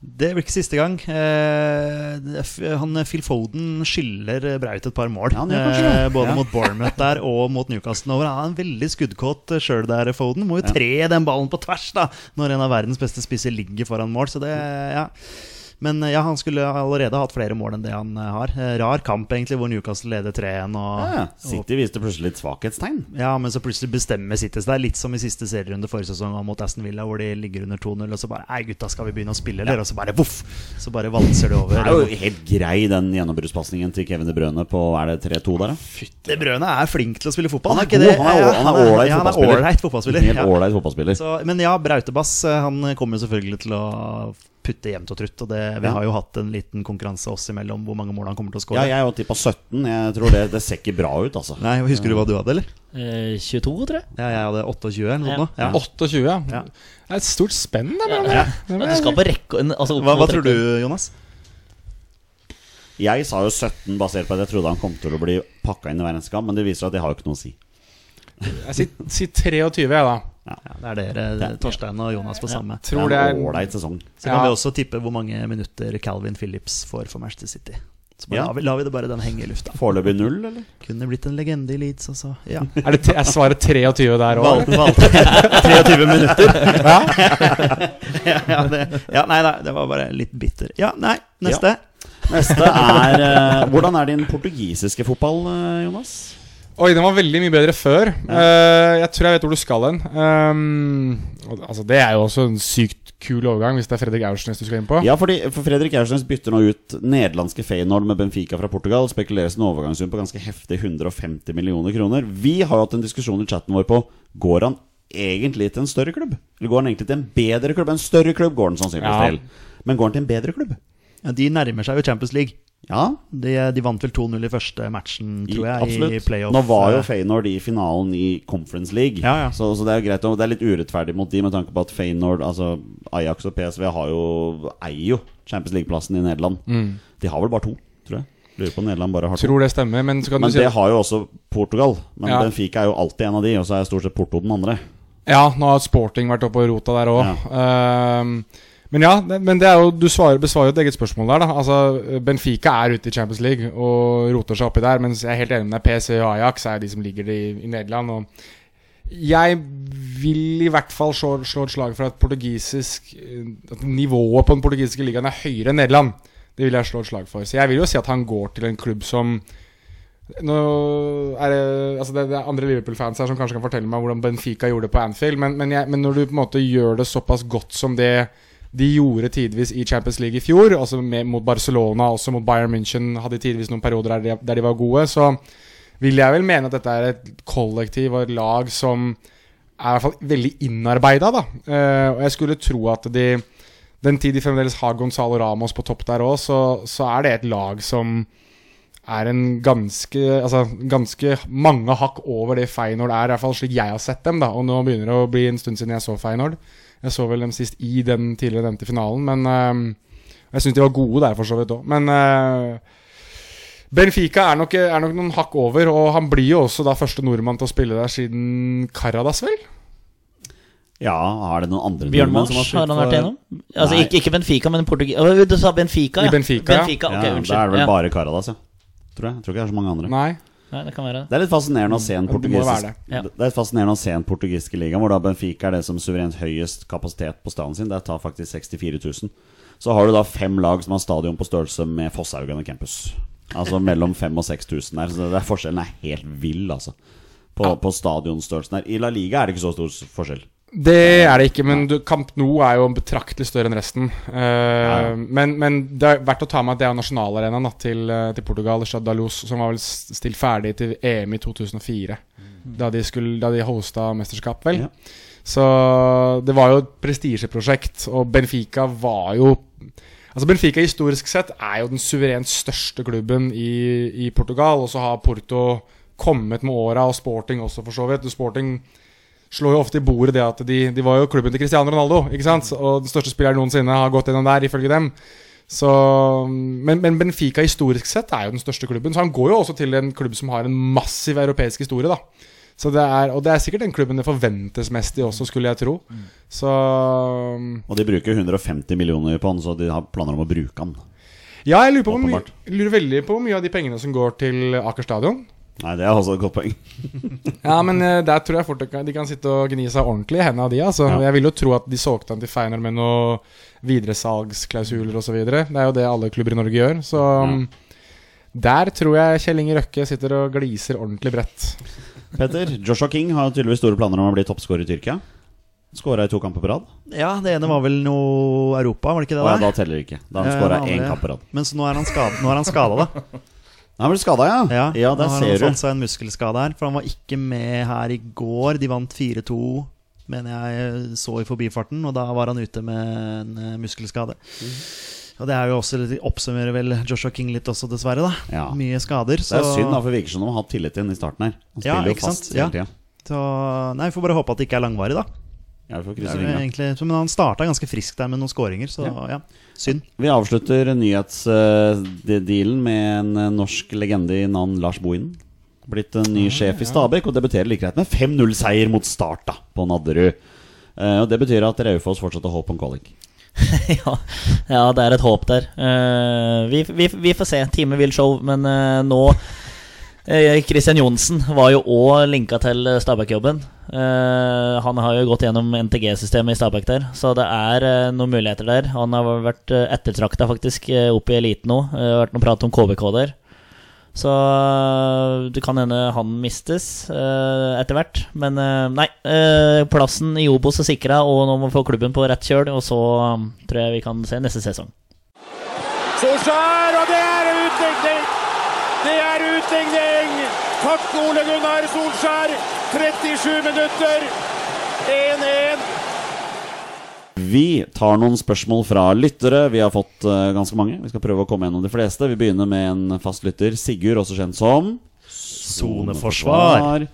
Det blir ikke siste gang. Eh, han, Phil Foden skylder Braut et par mål. Ja, kanskje. Eh, både Ja. mot Bournemouth der og mot Newcastle over. Han er en veldig skuddkåt sjøl der, Foden. Må jo tre den ballen på tvers da når en av verdens beste spisser ligger foran mål. Så det, ja men ja, han skulle allerede hatt flere mål enn det han eh, har. Eh, Rar kamp, egentlig, hvor Newcastle leder 3-1. Og, Ja, City viste plutselig litt svakhetstegn. ja, men så plutselig bestemmer City seg. Litt som i siste serierunde forrige sesong mot Aston Villa, hvor de ligger under 2-0, og så bare Nei, gutta, skal vi begynne å spille, eller? Og så bare voff! Så bare valser det over. Det er jo helt grei, den gjennombruddspasningen til Kevin De Brøne på Er det 3-2 der, da? Det Brøne er flink til å spille fotball. Han er god, han er Ja, ålreit ja, han er fotballspiller. fotballspiller. Helt Ja. ålreit fotballspiller. Så, men ja, Brautebass eh, han kommer jo selvfølgelig til å putte jevnt og trutt. Og det, vi Ja. har jo hatt en liten konkurranse oss imellom hvor mange mål han kommer til å skåre. Ja, jeg har tippa 17. Jeg tror det, det ser ikke bra ut, altså. Nei, Husker du hva du hadde, eller? Eh, 22, tror jeg. Ja, jeg hadde 28 eller noe Ja. sånt. Ja. 28, ja. Ja. Det er et stort spenn det. men- Ja. Du skal på rekke altså, Hva, hva tror du, Jonas? Jeg sa jo 17 basert på at jeg trodde han kom til å bli pakka inn i hver men det viser at det har jo ikke noe å si. Jeg sier, si 23, jeg, da. Ja, det er dere, Torstein og Jonas, på samme. Tror det er en ålreit sesong. Så kan Ja. vi også tippe hvor mange minutter Calvin Phillips får for Manchester City. Så bare Ja. lar, vi, lar vi det bare den henge i lufta. Foreløpig null, eller? Kunne blitt en legende i Leeds, også. Ja. Er, det, er svaret 23 der òg? Valgte, valgte 23 minutter. ja, ja, det, ja, nei, da, det var bare litt bitter. Ja, nei, neste. Neste er eh, Hvordan er din portugisiske fotball, eh, Jonas? Oi, den var veldig mye bedre før. Eh, jeg tror jeg vet hvor du skal hen. Um, altså, det er jo også en sykt kul overgang, hvis det er Fredrik Aursnes du skal inn på. Ja, fordi for Fredrik Aursnes bytter nå ut nederlandske Feyenoord med Benfica fra Portugal. Spekuleres en overgangssum på ganske heftig 150 millioner kroner. Vi har jo hatt en diskusjon i chatten vår på Går han egentlig til en større klubb. Eller går han egentlig til en bedre klubb? En større klubb går han sannsynligvis Ja. til. Men går han til en bedre klubb? Ja, de nærmer seg jo Champions League. Ja, De, de vant vel 2-0 i første matchen, tror jeg, i absolutt. playoff. Nå var jo eh, Feyenoord i finalen i Conference League, Ja, ja. Så, så det er jo greit. Det er litt urettferdig mot de med tanke på at Feyenoord, altså Ajax og PSV, har jo, eier jo Champions League-plassen i Nederland. De har vel bare to, tror jeg. Lurer på om Nederland bare har to. Tror det stemmer, men så kan Men si det har jo også Portugal. Men Ja. Benfica er jo alltid en av de, og så er stort sett Porto den andre. Ja, nå har Sporting vært oppe og rota der òg. Men ja, men det er jo, du svarer, besvarer jo et eget spørsmål der. da Altså, Benfica er ute i Champions League og roter seg oppi der. Mens jeg er helt enig med deg, PC og Ajax er de som ligger i, i Nederland. Og jeg vil i hvert fall slå, slå et slag for at portugisisk eh, At nivået på den portugisiske ligaen er høyere enn Nederland. Det vil jeg slå et slag for. Så jeg vil jo si at han går til en klubb som nå er det, altså det, er andre Liverpool-fans her som kanskje kan fortelle meg hvordan Benfica gjorde det på Anfield, men, men, jeg, men når du på en måte gjør det såpass godt som det de gjorde tidvis i Champions League i fjor, altså med, mot Barcelona, også mot Bayern München, hadde tidvis noen perioder der de, der de var gode, så vil jeg vel mene at dette er et kollektiv og et lag som er i hvert fall veldig innarbeida, da. Eh, og jeg skulle tro at de den tid de fremdeles har Gonzalo Ramos på topp der òg, så, så er det et lag som er en ganske Altså ganske mange hakk over det Feyenoord er, i hvert fall slik jeg har sett dem. da Og nå begynner det å bli en stund siden jeg så Feyenoord. Jeg så vel dem sist i den tidligere nevnte finalen, men uh, Jeg syns de var gode der, for så vidt òg. Men uh, Benfica er nok, er nok noen hakk over, og han blir jo også da første nordmann til å spille der siden Caradas, vel? Ja, er det noen andre Bjørn Mars som har han vært for- igjennom? Altså ikke, ikke Benfica, men Portugi... Å, Du sa Benfica, I ja. Benfica, ja. ok, Ja. Da er det vel Ja. bare Caradas, ja. Tror jeg. jeg tror ikke det er så mange andre. Nei. Nei, det det. Er litt fascinerende å se en Ja, portugisisk det. Ja. Det er fascinerende å se en portugisiske liga hvor da Benfica er det som suverent høyest kapasitet på stadion sin. Det tar faktisk 64 000. Så har du da fem lag som har stadion på størrelse med Fosshaugen og Campus. Altså mellom 5000 og 6000 der. Så det forskjellen er helt vill, altså. På, på stadionstørrelsen her. I La Liga er det ikke så stor forskjell. Det er det ikke, men du, Camp Nou er jo betraktelig større enn resten. Eh, men, men det er verdt å ta med at det er nasjonalarenaen til, eh, til Portugal, Chadalos, som var vel stilt ferdig til EM i 2004. Da de, skulle, da de hosta mesterskap, vel. Ja. Så det var jo et prestisjeprosjekt, og Benfica var jo Altså Benfica historisk sett er jo den suverent største klubben i, i Portugal, og så har Porto kommet med åra, og Sporting også, for så vidt. Sporting slår jo ofte i bordet det at de, de var jo klubben til Cristiano Ronaldo. Ikke sant? Og den største spilleren noensinne har gått gjennom der, ifølge dem. Så, men, men Benfica historisk sett er jo den største klubben, så han går jo også til en klubb som har en massiv europeisk historie. da så det er, Og det er sikkert den klubben det forventes mest i også, skulle jeg tro. Så Og de bruker 150 millioner på den, så de har planer om å bruke den. Ja, jeg lurer, på jeg lurer veldig på hvor mye av de pengene som går til Aker stadion. Nei, det er også et godt poeng. Ja, men uh, der tror jeg fort de kan, de kan sitte og gni seg ordentlig i hendene av de. Altså. Ja. Jeg vil jo tro at de solgte han til feiner med noen videresalgsklausuler osv. Det er jo det alle klubber i Norge gjør. Så um, der tror jeg Kjell Inge Røkke sitter og gliser ordentlig bredt. Petter, Joshua King har tydeligvis store planer om å bli toppskårer i Tyrkia. Skåra i to kamper på rad. Ja, det ene var vel noe Europa, var det ikke det? Og ja, da teller det ikke. Da har han skåra én kamp på rad. Men så nå er han skada da. Han ble skada, ja? Ja, ja der ser du. han har fått seg en muskelskade her. For han var ikke med her i går. De vant 4-2, mener jeg så i forbifarten. Og da var han ute med en muskelskade. muskelskade. Og det er jo også litt, oppsummerer vel Joshua King litt også, dessverre. da Ja. Mye skader. Det er synd, da, for det virker som de har hatt tillit til ham i starten her. Han Ja, spiller jo ikke sant? fast Ja. hele tida. Så, nei, Vi får bare håpe at det ikke er langvarig, da. Ja, vi får krysse egentlig, men han starta ganske friskt der med noen skåringer, så ja. Synd. Vi avslutter nyhetsdealen med en eh, norsk legende i navn Lars Bohinen. Blitt en ny sjef i Stabekk og debuterer like greit med 5-0-seier mot Start da, på Nadderud. Eh, og Det betyr at Raufoss fortsatt har håp om kvalik. ja, ja, det er et håp der. Eh, vi, vi, vi får se. Time vil show, men eh, nå eh, Christian Johnsen var jo òg linka til Stabæk-jobben. Eh, han har jo gått gjennom NTG-systemet i Stabæk der, så det er eh, noen muligheter der. Han har vært uh, ettertrakta faktisk opp i eliten nå. Det har vært noe prat om KBK der. Så eh, det kan hende han mistes eh, etter hvert. Men eh, nei, eh, plassen i Obos er sikra, og nå må vi få klubben på rett kjøl. Og så um, tror jeg vi kan se neste sesong. Solskjær, og det er utligning! Det er utligning! Takk, Ole Gunnar Solskjær. 37 minutter. 1-1. Vi tar noen spørsmål fra lyttere. Vi har fått uh, ganske mange. Vi skal prøve å komme gjennom de fleste. Vi begynner med en fast lytter. Sigurd, også kjent som Soneforsvar.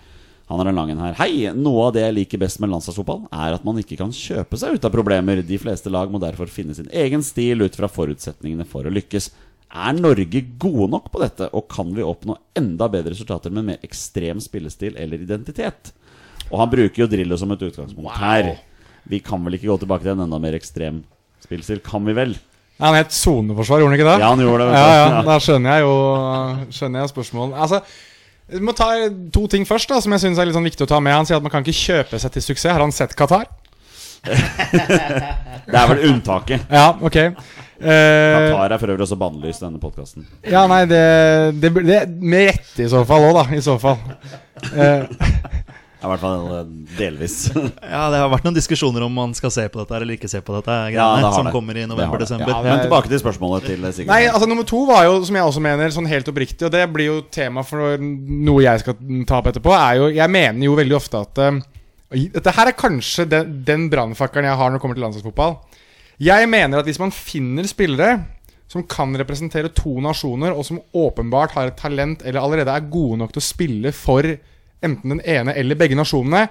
Han har en lang en her. Hei! Noe av det jeg liker best med landslagsfotball, er at man ikke kan kjøpe seg ut av problemer. De fleste lag må derfor finne sin egen stil ut fra forutsetningene for å lykkes. Er Norge gode nok på dette, og kan vi oppnå enda bedre resultater med mer ekstrem spillestil eller identitet? Og han bruker jo Drillo som et utgangspunkt her. Vi kan vel ikke gå tilbake til en enda mer ekstrem spillestil? Kan vi vel? Ja, han het soneforsvar, gjorde han ikke det? Ja, han gjorde det. Ja, ja, da skjønner jeg jo Skjønner jeg spørsmålet. Altså, vi må ta to ting først, da som jeg synes er litt sånn viktig å ta med. Han sier at man kan ikke kjøpe seg til suksess. Har han sett Qatar? Det er vel unntaket. Ja, ok. Eh, Qatar er for øvrig også bannlyst i denne podkasten. ja, nei, det, det, det Med rette i så fall òg, da. I så fall. Ja, I hvert fall eh, delvis. Ja, Det har vært noen diskusjoner om man skal se på dette eller ikke se på dette. Ja, Greiene, det som det. kommer i Det har det. november-desember. Ja, Men tilbake til spørsmålet til Sigurd. Nei, altså Nummer to var jo, som jeg også mener, sånn helt oppriktig, og det blir jo tema for noe jeg skal ta opp etterpå, er jo Jeg mener jo veldig ofte at uh, Dette her er kanskje den, den brannfakkelen jeg har når det kommer til landslagsfotball. Jeg mener at hvis man finner spillere som kan representere to nasjoner, og som åpenbart har et talent eller allerede er gode nok til å spille for enten den ene eller begge nasjonene,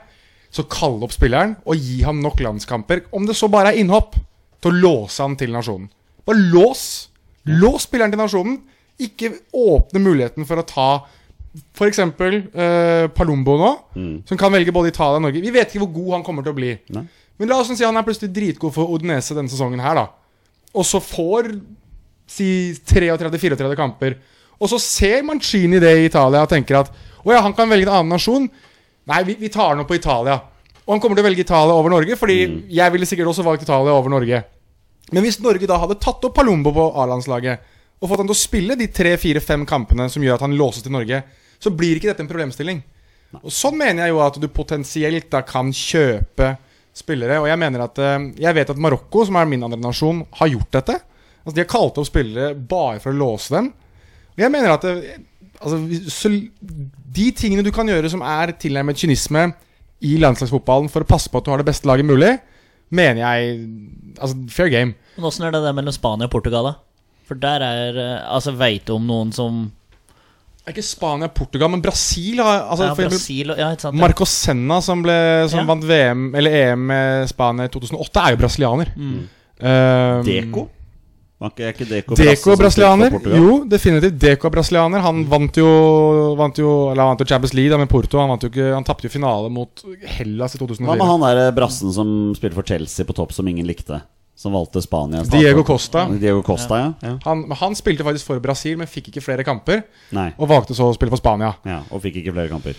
så kall opp spilleren og gi ham nok landskamper, om det så bare er innhopp, til å låse han til nasjonen. Bare lås! Lås spilleren til nasjonen. Ikke åpne muligheten for å ta f.eks. Eh, Palumbo nå, som kan velge både Italia og Norge. Vi vet ikke hvor god han kommer til å bli. Nei. Men la oss si han er plutselig dritgod for Odinese denne sesongen her, da. Og så får si 33-34 kamper. Og så ser Mancini det i Italia og tenker at å ja, han kan velge en annen nasjon. Nei, vi, vi tar noe på Italia. Og han kommer til å velge Italia over Norge, fordi jeg ville sikkert også valgt Italia over Norge. Men hvis Norge da hadde tatt opp Palumbo på A-landslaget og fått han til å spille de tre-fire-fem kampene som gjør at han låses til Norge, så blir ikke dette en problemstilling. Og Sånn mener jeg jo at du potensielt da kan kjøpe spillere. Og jeg mener at eh, Jeg vet at Marokko, som er min andre nasjon, har gjort dette. Altså De har kalt opp spillere bare for å låse dem. Og jeg mener at altså, så, De tingene du kan gjøre som er tilnærmet kynisme i landslagsfotballen for å passe på at du har det beste laget mulig, mener jeg Altså, fair game. Men åssen er det der mellom Spania og Portugal, da? For der er eh, Altså, veit du om noen som Det ikke Spania, Portugal, men Brasil har altså, ja, Brasil Ja, sant? ja. Marco Senna, som, ble, som Ja. vant VM Eller EM med Spania i 2008, er jo brasilianer. Mm. Um, ikke, er ikke er brasse brasilianer. Jo, definitivt. Deko er brasilianer. Han vant jo Vant jo Eller han vant jo Champions League da med Porto. Han, vant jo ikke, han tapte jo finale mot Hellas i Hva 2004. med han der brassen som spilte for Chelsea på topp, som ingen likte? Som valgte Spania? Diego Costa. Diego Costa, ja. ja. Han, han spilte faktisk for Brasil, men fikk ikke flere kamper. Nei. Og valgte så å spille for Spania. Ja, Og fikk ikke flere kamper.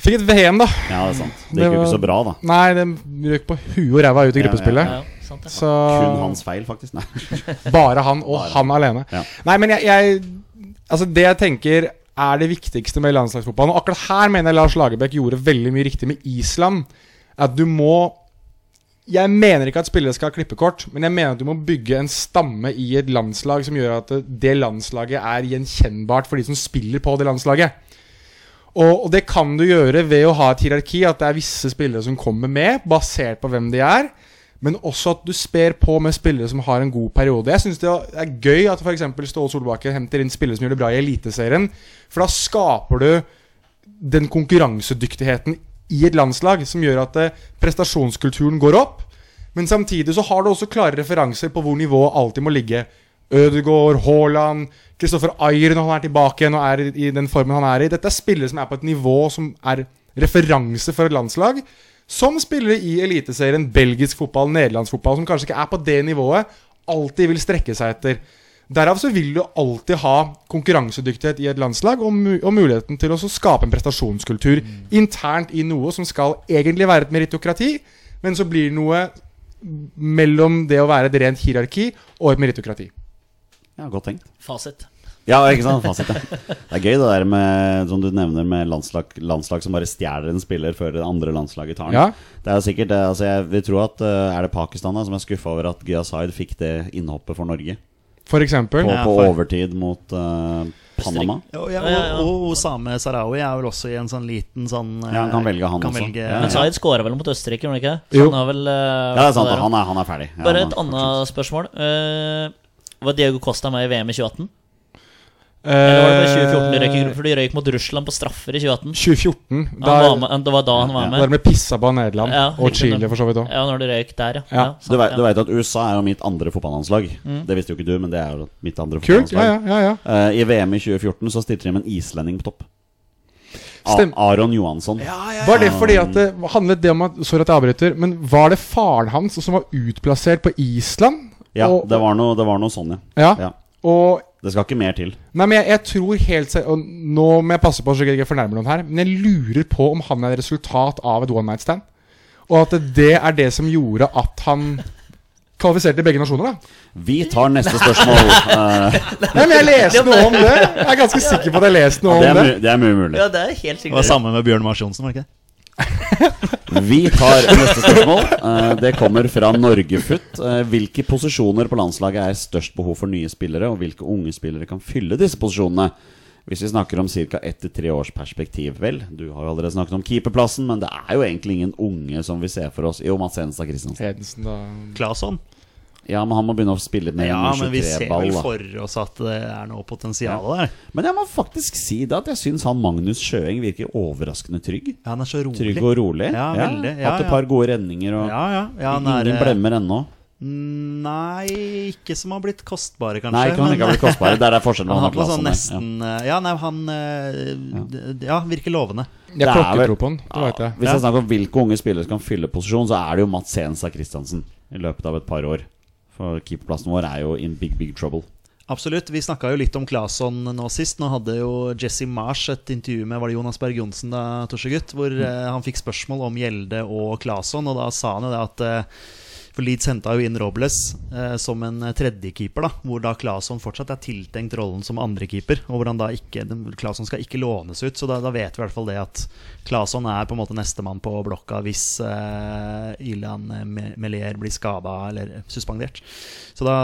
Fikk et VM, da. Ja, det er sant. Det Det gikk jo var- ikke så bra, da. Nei, det røk på huet og ræva ut i Ja, gruppespillet. Ja, sant det. Så Kun hans feil, faktisk. Nei. Bare han, og Bare han alene. Ja. Nei, men jeg, jeg Altså, det jeg tenker er det viktigste med landslagsfotballen Og akkurat her mener jeg Lars Lagerbäck gjorde veldig mye riktig med Island. At du må Jeg mener ikke at spillere skal ha klippekort, men jeg mener at du må bygge en stamme i et landslag som gjør at det- landslaget er gjenkjennbart for de som spiller på det landslaget. Og, og det kan du gjøre ved å ha et hierarki, at det er visse spillere som kommer med, basert på hvem de er. Men også at du sper på med spillere som har en god periode. Jeg syns det er gøy at f.eks. Ståle Solbakken henter inn spillere som gjør det bra i Eliteserien. For da skaper du den konkurransedyktigheten i et landslag som gjør at eh, prestasjonskulturen går opp. Men samtidig så har du også klare referanser på hvor nivået alltid må ligge. Ødegaard, Haaland, Kristoffer Ayer når han er tilbake igjen og er i, den formen han er i. Dette er spillere som er på et nivå som er referanse for et landslag. som spillere i Eliteserien, belgisk fotball, nederlandsk fotball, som kanskje ikke er på det nivået, alltid vil strekke seg etter. Derav så vil du alltid ha konkurransedyktighet i et landslag og, mu og muligheten til å skape en prestasjonskultur internt i noe som skal egentlig være et meritokrati, men så blir det noe mellom det å være et rent hierarki og et meritokrati. Ja, godt tenkt. Fasit. Ja, ikke sant? Fasit, ja. Det er gøy det der med, som du nevner, med landslag, landslag som bare stjeler en spiller før det andre landslaget tar den. Ja. Det er jo sikkert. Altså, jeg vil tro at uh, Er det Pakistan da som er skuffa over at Gyasaid fikk det innhoppet for Norge? For eksempel. På, Ja, på for- overtid mot uh, Panama? Og, ja, og, og Osame Sarawi er vel også i en sånn liten sånn Ja, han kan velge han også. velge, Ja, Men ja. Zaid skåra vel mot Østerrike, gjorde han ikke? Så Jo. Han er vel uh, Ja, det er sant. Han er, han er ferdig. Ja, Bare et annet spørsmål. Uh, var Diego Costa med i VM i 2018? Eh, Eller var det 2014 de røyk i? For de røyk mot Russland på straffer i 2018. 2014. Han Da, var med, det var da han var Ja, med. de ble pissa på av Nederland. Ja, og. Chile, for så vidt òg. Ja, når de røyk der, ja. Ja. sant, Du vet, du vet at USA er jo mitt andre fotballandslag. Mm. Det visste jo ikke du, men det er jo mitt andre Kult. Fotballandslag. ja, ja, ja. Eh, I VM i 2014 så stilte de med en islending på topp. Stem- Aron Johansson. Var det fordi at det handlet det om at Sorry at jeg avbryter, men var det faren hans som var utplassert på Island? Ja, Og- det var noe, det var noe sånn, ja. Ja. ja. Og Det skal ikke mer til. Nei, men jeg, jeg tror helt Og nå må jeg passe på så jeg ikke fornærmer noen her, men jeg lurer på om han er et resultat av et one night stand. Og at det er det som gjorde at han kvalifiserte begge nasjoner, da. Vi tar neste spørsmål. Eh, Nei, men jeg leste noe om det. Jeg er ganske sikker på at jeg leste noe om det. det er mye mulig. Ja, det er helt sikkert. Det var samme med Bjørn Mars Johnsen, var det ikke det? Vi tar neste spørsmål. Eh, Det kommer fra Norgefutt. Eh, Hvilke posisjoner på landslaget er størst behov for nye spillere, og hvilke unge spillere kan fylle disse posisjonene? Hvis vi snakker om ca. ett til tre års perspektiv. Vel, du har jo allerede snakket om keeperplassen, men det er jo egentlig ingen unge som vi ser for oss. Jo, Mats Henstad Christiansen. Hedensen, og Claesson. Ja, men han må begynne å spille med 1-23 ball Ja, men vi ser 23-ball. vel for oss at det er noe potensial der. Men jeg må faktisk si det at jeg syns han Magnus Sjøeng virker overraskende trygg. Ja, han er så rolig. Trygg og rolig. Ja, veldig. Ja, Hatt et ja. par gode redninger, og Ja, ja. ja han er, blemmer ennå. Nei, ikke som har blitt kostbare, kanskje. Nei, ikke men- ikke har blitt kostbare. Der er forskjellen på Han han har på sånn nesten ja. Ja, nei, han eh, Ja, virker lovende. Jeg Det er vel- på han. det vet jeg. Hvis jeg snakker om hvilke unge spillere som kan fylle posisjon, så er det jo Mats Sensa Christiansen i løpet av et par år. For keeperplassen vår er jo in big, big trouble. Absolutt. Vi snakka jo litt om Claesson nå sist. Nå hadde jo Jesse Marsh et intervju med Var det Jonas Berg Johnsen da, Torsegutt, hvor mm. han fikk spørsmål om Gjelde og Claesson, og da sa han jo det at eh, For Leeds henta jo inn Robles eh, som en tredjekeeper, da hvor da Claesson fortsatt er tiltenkt rollen som andrekeeper. Og hvor han da ikke Claesson skal ikke lånes ut, så da, da vet vi i hvert fall det at Claesson er på en måte nestemann på blokka hvis eh, Ilan Melier blir skada eller suspendert. Så da,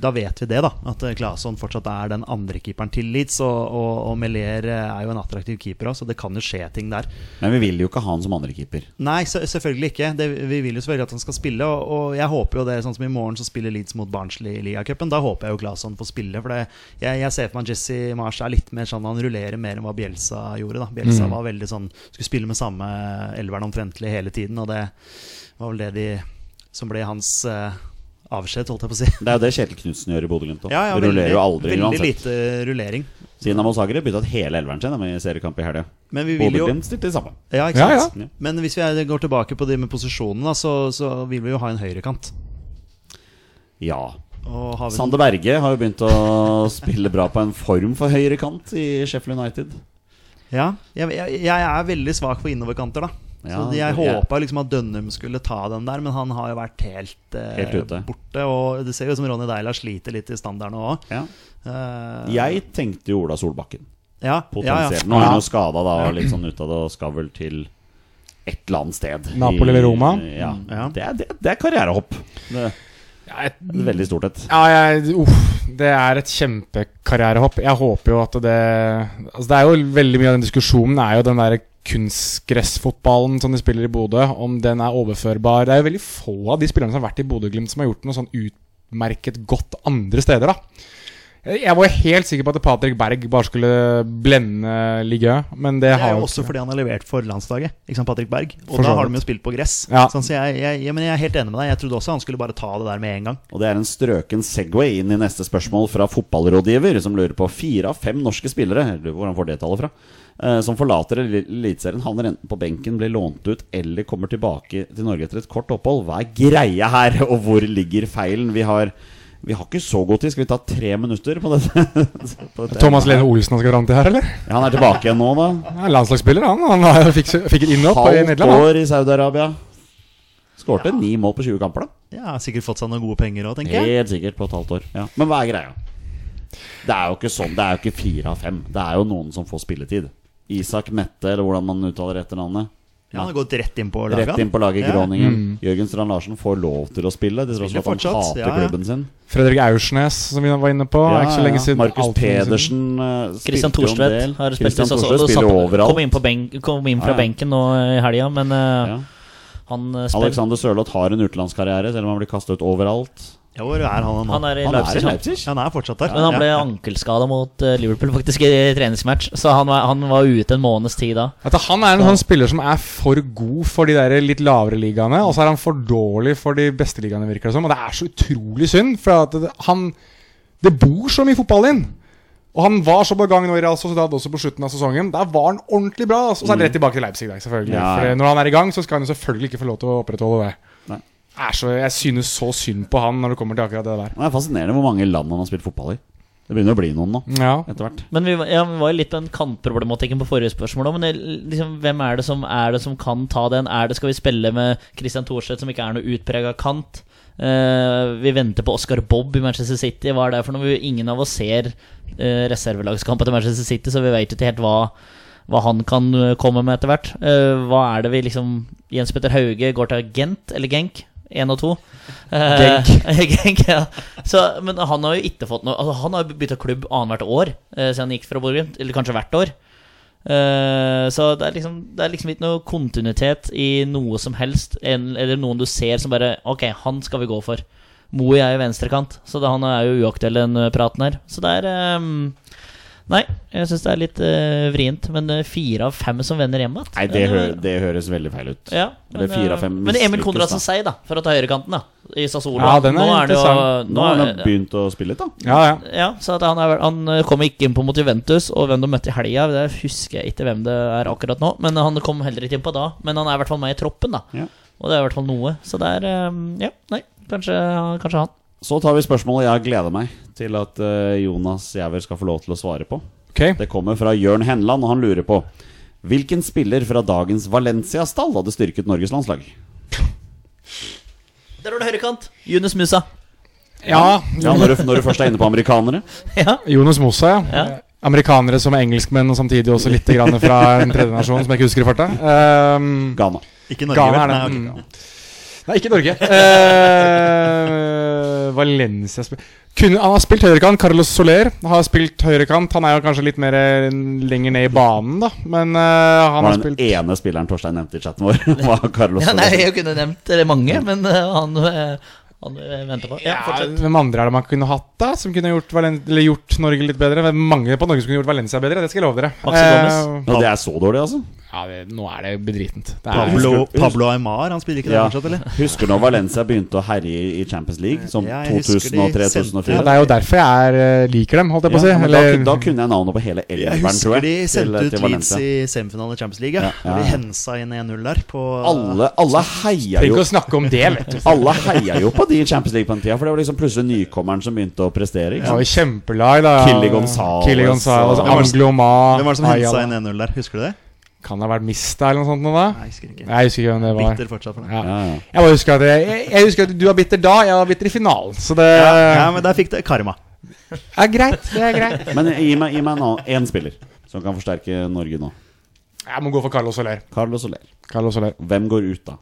da vet vi det, da. At Claesson fortsatt er den andre keeperen til Leeds. Og, og, og Melier er jo en attraktiv keeper òg, så det kan jo skje ting der. Men vi vil jo ikke ha han som andrekeeper. Nei, se- selvfølgelig ikke. Det, vi vil jo selvfølgelig at han skal spille. Og, og jeg håper jo det, sånn som i morgen så spiller Leeds mot Barnsley i ligacupen. Da håper jeg jo Claesson får spille. For det, jeg, jeg ser for meg at Jesse Marsh er litt mer sånn Han rullerer mer enn hva Bielsa gjorde. da Bielsa var veldig sånn Skulle spille med samme elveren omtrentlig hele tiden, og det var vel det de som ble hans uh, avskjed, holdt jeg på å si. Det er jo det Kjetil Knutsen gjør i Bodø-Glimt. òg. Ja, ja, Rullerer jo aldri veldig uansett. lite rullering. Dinamo Zagreb bytta ut hele elveren sin i seriekamp i helga. Men vi vil jo Bodø-Glimt stilte de samme. ja, ikke Ja, sant? ja. Men hvis vi går tilbake på det med posisjonen, da, så, så vil vi jo ha en høyrekant. Ja. Vi Sander Berge har jo begynt å spille bra på en form for høyrekant i Sheffield United. Ja, jeg, jeg, jeg er veldig svak for innoverkanter, da. Ja, så jeg håpa liksom at Dønnum skulle ta den der, men han har jo vært helt, eh, Helt borte. Og det ser jo ut som Ronny Deila sliter litt i standarden òg. Ja. Uh, Jeg tenkte jo Ola Solbakken. ja, ja, Potensielt. ja. Nå er han jo skada da, og litt sånn ut av det, og skal vel til et eller annet sted. Napoli eller Roma? Ja. Ja. Det, er, det, det er karrierehopp. Det Ja, jeg, veldig stort et. Ja, jeg, uff, det er et kjempekarrierehopp. Jeg håper jo at det Altså Det er jo veldig mye av den diskusjonen er jo den der kunstgressfotballen som de spiller i Bodø, om den er overførbar. Det er jo veldig få av de spillerne som har vært i Bodø-Glimt, som har gjort noe sånn utmerket godt andre steder, da. Jeg var helt sikker på at Patrick Berg bare skulle blende ligaen. men det, Det er jo jo også fordi han har levert for landslaget, ikke sant, Patrick Berg. Og da har de jo spilt på gress. Ja. Sånn, så jeg, jeg, jeg, men jeg er helt enig med deg. Jeg trodde også han skulle bare ta det der med en gang. Og det er en strøken Segway inn i neste spørsmål fra fotballrådgiver, som lurer på fire av fem norske spillere eller hvor han får det tallet fra, eh, som forlater Eli- Eliteserien, havner enten på benken, blir lånt ut eller kommer tilbake til Norge etter et kort opphold. Hva er greia her, og hvor ligger feilen? Vi har, vi har ikke så god tid. Skal vi ta tre minutter på dette? på dette Thomas Lene Olsen han skal fram til her, eller? Ja, han er tilbake igjen nå, da. Han er landslagsspiller, han. Han fikk, fikk et innhopp i Nederland. Halvt år i Saudi-Arabia. Skårte ni mål på 20 kamper, da. Ja, sikkert fått seg noen gode penger òg, tenker jeg. Helt sikkert på et halvt år. Ja. Men hva er greia? Det er jo ikke sånn. Det er jo ikke fire av fem. Det er jo noen som får spilletid. Isak Mette, eller hvordan man uttaler etternavnet. Ja, han har gått rett inn på laget. Rett inn på laget i Ja. Groningen. Mm. Jørgen Strand Larsen får lov til å spille, til tross for at han fortsatt, hater ja, ja. klubben sin. Fredrik Aursnes, som vi var inne på. Ja, ikke så lenge siden. Markus. Pedersen uh, Christian Thorstvedt har spilt Sassuolo, spiller satt- overalt. Kom inn, på benk, kom inn fra Ja, ja. benken nå i helga, men uh, Ja. han uh, spiller Alexander Sørloth har en utenlandskarriere, selv om han blir kastet ut overalt. Ja, hvor er han nå? Han er i Han er i. Leipzig. Han. han er fortsatt der. Men han ble ja. ankelskada mot eh, Liverpool faktisk i treningsmatch, så han var, han var ute en måneds tid da. At han er en sånn spiller som er for god for de der litt lavere ligaene, og så er han for dårlig for de beste ligaene, virker det som. Og det er så utrolig synd, for at det, han Det bor så mye fotball inn. Og han var så på gang nå i Real Sociedad også på slutten av sesongen. Der var han ordentlig bra. Og så er det rett tilbake til Leipzig, der, selvfølgelig. Ja, ja. For når han er i gang, så skal han jo selvfølgelig ikke få lov til å opprettholde det. Er så, jeg synes så synd på han når det kommer til akkurat det der. Det er fascinerende hvor mange land han har spilt fotball i. Det begynner å bli noen nå, Ja. etter hvert. Men vi, var- ja, vi var jo litt på den kantproblematikken på forrige spørsmål òg. Men det, liksom, hvem er det, som, er det som kan ta den? Er det Skal vi spille med Christian Thorseth, som ikke er noe utprega kant? Uh, vi venter på Oscar Bobb i Manchester City. Hva er det for noe? Ingen av oss ser uh, reservelagskampen til Manchester City, så vi vet ikke helt hva, hva han kan eh, komme med etter hvert. Uh, hva er det vi liksom Jens Petter Hauge går til Gent, eller Genk? Én og to. Eh, Genk, ja. Så, men han har jo ikke fått noe altså, Han har jo bytta klubb annethvert år eh, siden han gikk fra Bodø Glimt. Eller kanskje hvert år. Eh, så det er, liksom, det er liksom ikke noe kontinuitet i noe som helst. En, eller noen du ser som bare Ok, han skal vi gå for. Moe er jo venstrekant, så det, han er jo uaktuell, den praten her. Så det er eh, Nei, jeg syns det er litt uh, vrient. Men eh, fire av fem som vender hjem igjen Nei, det, hø det høres veldig feil ut. ja, men, eh, fem Men Emil Konradsen Sei, da, for å ta høyrekanten, da. I Sassolo. Ja, den er nå jo interessant. Nå har han er- begynt å spille litt, da. Ja, ja. ja, så at han, er, han kom ikke inn på mot Juventus, og hvem de møtte i helga, det husker jeg ikke hvem det er akkurat nå. Men han kom heller ikke inn på da. Men han er i hvert fall med i troppen, da. Ja. Og det er i hvert fall noe. Så det er um, Ja, nei, kanskje, kanskje han. Så tar vi spørsmålet jeg gleder meg til at eh, Jonas Jæver skal få lov til å svare på. Okay. Det kommer fra Jørn Henland, og han lurer på Hvilken spiller fra dagens Valencia-stall hadde styrket Norges landslag? Der har du høyrekant. Yunus Musa. Ja, Ja, når du, når du først er inne på amerikanere. ja. Jonas Mosa, ja. Ja. Amerikanere som er engelskmenn, og samtidig også litt grann fra en tredje nasjon som jeg ikke husker i farta. Um, Ghana. Ikke Norge, Ghana er det. Nei, ok. Nei, ikke Norge. Uh, Valencia Kunne, Han har spilt høyrekant. Carlos Soler har spilt høyrekant. Han er jo kanskje litt mer eh, lenger ned i banen, da. Men uh, han var spilt den ene spilleren Torstein nevnte i chatten vår. var Carlos ja. Nei, jeg kunne nevnt mange, men uh, han, han venter på. Ja, ja, fortsett. Hvem andre er det man kunne hatt, da? Som kunne gjort, Valen eller gjort Norge litt bedre? Hvem- Mange på Norge som kunne gjort Valencia bedre. Det skal jeg love dere. Gomez. Eh, Ja, det er så dårlig, altså? Ja, det, nå er det bedritent. Det er, Pablo, Husker- Pablo Aymar, han spiller ikke der Ja. fortsatt, eller? Husker du når Valencia begynte å herje i Champions League? Som Ja, jeg husker de 2003-2004? ja, det er jo derfor jeg er, eh, liker dem, holdt jeg på å si. Ja, da, da kunne jeg navnet på hele elveren, tror husker jeg. de sendte til- ut Leeds i semifinalen i Champions League. Ja. Ja, ja, de ja. hensa inn 1-0 der. På Alle, alle heia jo ikke å snakke om det, vet du. Alle heia jo på de i Champions League på den tida, for det var liksom plutselig nykommeren som begynte å prestere. Det Ikke sant? kjempelag, da. Killy Gonzales Killy Gonzales Angloma Hvem var det som hensa inn 1-0 der? Husker du det? Kan det ha vært Mista eller noe sånt? Nå, da? Nei, jeg husker ikke. Jeg husker ikke hvem det var. Bitter fortsatt for. Ja. Ja, ja. Jeg bare husker at jeg, jeg, jeg husker at du var bitter da, jeg var bitter i finalen. Så det Ja, ja, men der fikk det karma. Ja, greit. Det er greit. Men gi meg, gi meg en annen- én spiller som kan forsterke Norge nå. Jeg må gå for Carlos Soler. Carlos Soler. Carlos Soler. Hvem går ut, da?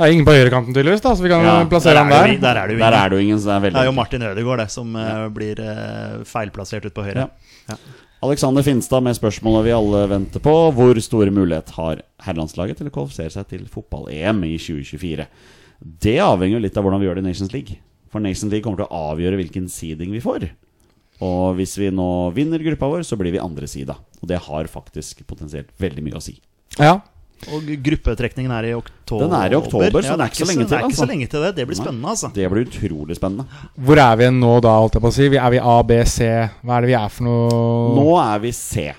Er ingen på høyrekanten, tydeligvis, da, så vi kan Ja, plassere ham er der. der er det jo Der ingen. er det ingen, så det er Det er jo Martin Ødegaard det, som eh, blir eh, feilplassert ut på høyre. Ja. Ja. Alexander Finstad med spørsmålet vi alle venter på. Hvor store mulighet har herrelandslaget til å kvalifisere seg til fotball-EM i 2024? Det avhenger litt av hvordan vi gjør det i Nations League. For Nations League kommer til å avgjøre hvilken seeding vi får. Og hvis vi nå vinner gruppa vår, så blir vi andre sida. Og det har faktisk potensielt veldig mye å si. Ja. Og gruppetrekningen er i oktober. Den er i oktober, så det er ikke så lenge til, Det er ikke altså. så lenge til det. Det blir spennende, altså. Det blir utrolig spennende. Hvor er vi nå da, holdt jeg på å si? Er vi A, B, C? Hva er det vi er for noe? Nå er vi C.